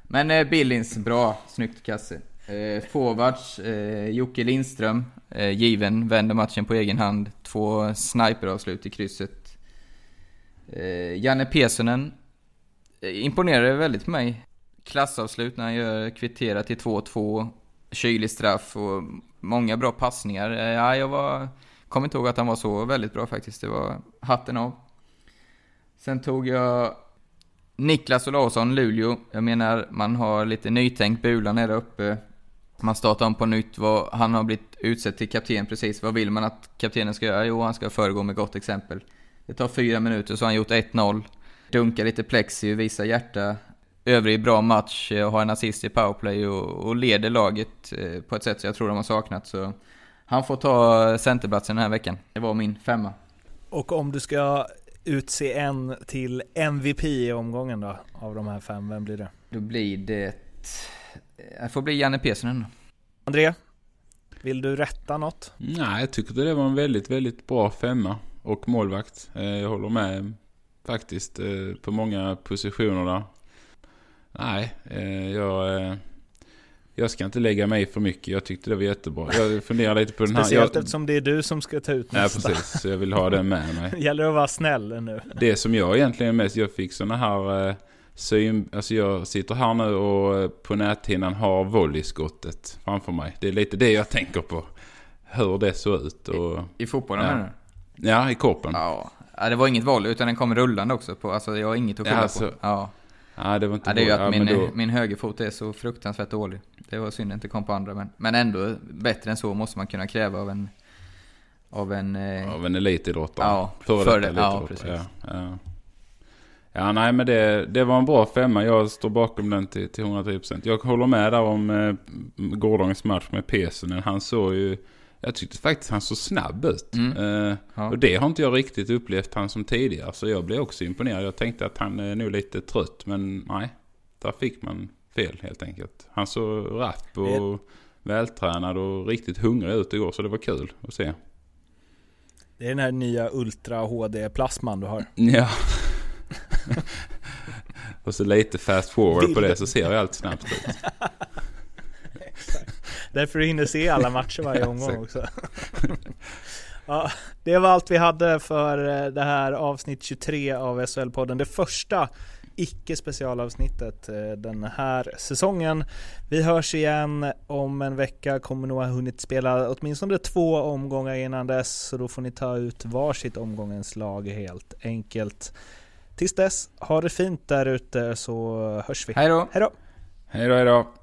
Men eh, Billings, bra. Snyggt kasse. Eh, forwards, eh, Jocke Lindström, eh, given, vänder matchen på egen hand. Två sniperavslut i krysset. Eh, Janne Pesonen eh, imponerade väldigt på mig. Klassavslut när han gör kvittera till 2-2. Kylig straff och många bra passningar. Eh, ja, jag var, kommer inte ihåg att han var så väldigt bra faktiskt. Det var hatten av. Sen tog jag Niklas Olausson, Luleå. Jag menar, man har lite nytänkt Bulan är där uppe. Man startar om på nytt. Han har blivit utsedd till kapten precis. Vad vill man att kaptenen ska göra? Jo, han ska föregå med gott exempel. Det tar fyra minuter så har han gjort 1-0. Dunkar lite plexi, visar hjärta övrig bra match, eh, har en assist i powerplay och, och leder laget eh, på ett sätt som jag tror de har saknat. Så han får ta centerplatsen den här veckan. Det var min femma. Och om du ska utse en till MVP i omgången då, av de här fem, vem blir det? Då blir det... Det får bli Janne Pesonen. André? Vill du rätta något? Nej, jag tycker det var en väldigt, väldigt bra femma. Och målvakt. Eh, jag håller med faktiskt eh, på många positioner där. Nej, eh, jag... Jag ska inte lägga mig för mycket. Jag tyckte det var jättebra. Jag funderar lite på den här... Speciellt jag... eftersom det är du som ska ta ut nästa. Ja, precis. Så jag vill ha den med mig. gäller att vara snäll nu. Det som jag egentligen mest... Jag fick såna här... Syn, alltså jag sitter här nu och på näthinnan har volleyskottet framför mig. Det är lite det jag tänker på. Hur det såg ut. Och, I, i fotbollen ja. du? Ja, i korpen. Ja. ja, det var inget volley utan den kom rullande också. På, alltså jag har inget att skylla ja, alltså, på. Ja. Ja, det var inte ja, det är ju att min, då... min högerfot är så fruktansvärt dålig. Det var synd att inte kom på andra, men, men ändå bättre än så måste man kunna kräva av en... Av en... Eh... Av en elitidrottare. Ja, före för det. Ja, precis. Ja, ja. ja, nej men det, det var en bra femma. Jag står bakom den till, till 110%. Jag håller med där om eh, gårdagens match med Pesonen. Han såg ju... Jag tyckte faktiskt han såg snabb ut. Mm. Uh, ja. Och det har inte jag riktigt upplevt han som tidigare. Så jag blev också imponerad. Jag tänkte att han är nog lite trött. Men nej, där fick man fel helt enkelt. Han såg rapp och det... vältränad och riktigt hungrig ut igår. Så det var kul att se. Det är den här nya Ultra HD-plasman du har. Ja. och så lite fast forward på det så ser jag allt snabbt ut. Därför du hinner se alla matcher varje omgång också. ja, det var allt vi hade för eh, det här avsnitt 23 av SHL-podden. Det första icke specialavsnittet eh, den här säsongen. Vi hörs igen om en vecka, kommer nog ha hunnit spela åtminstone två omgångar innan dess, så då får ni ta ut varsitt omgångens lag helt enkelt. Tills dess, ha det fint där ute så hörs vi. Hej då! Hej då! Hej då, hej då!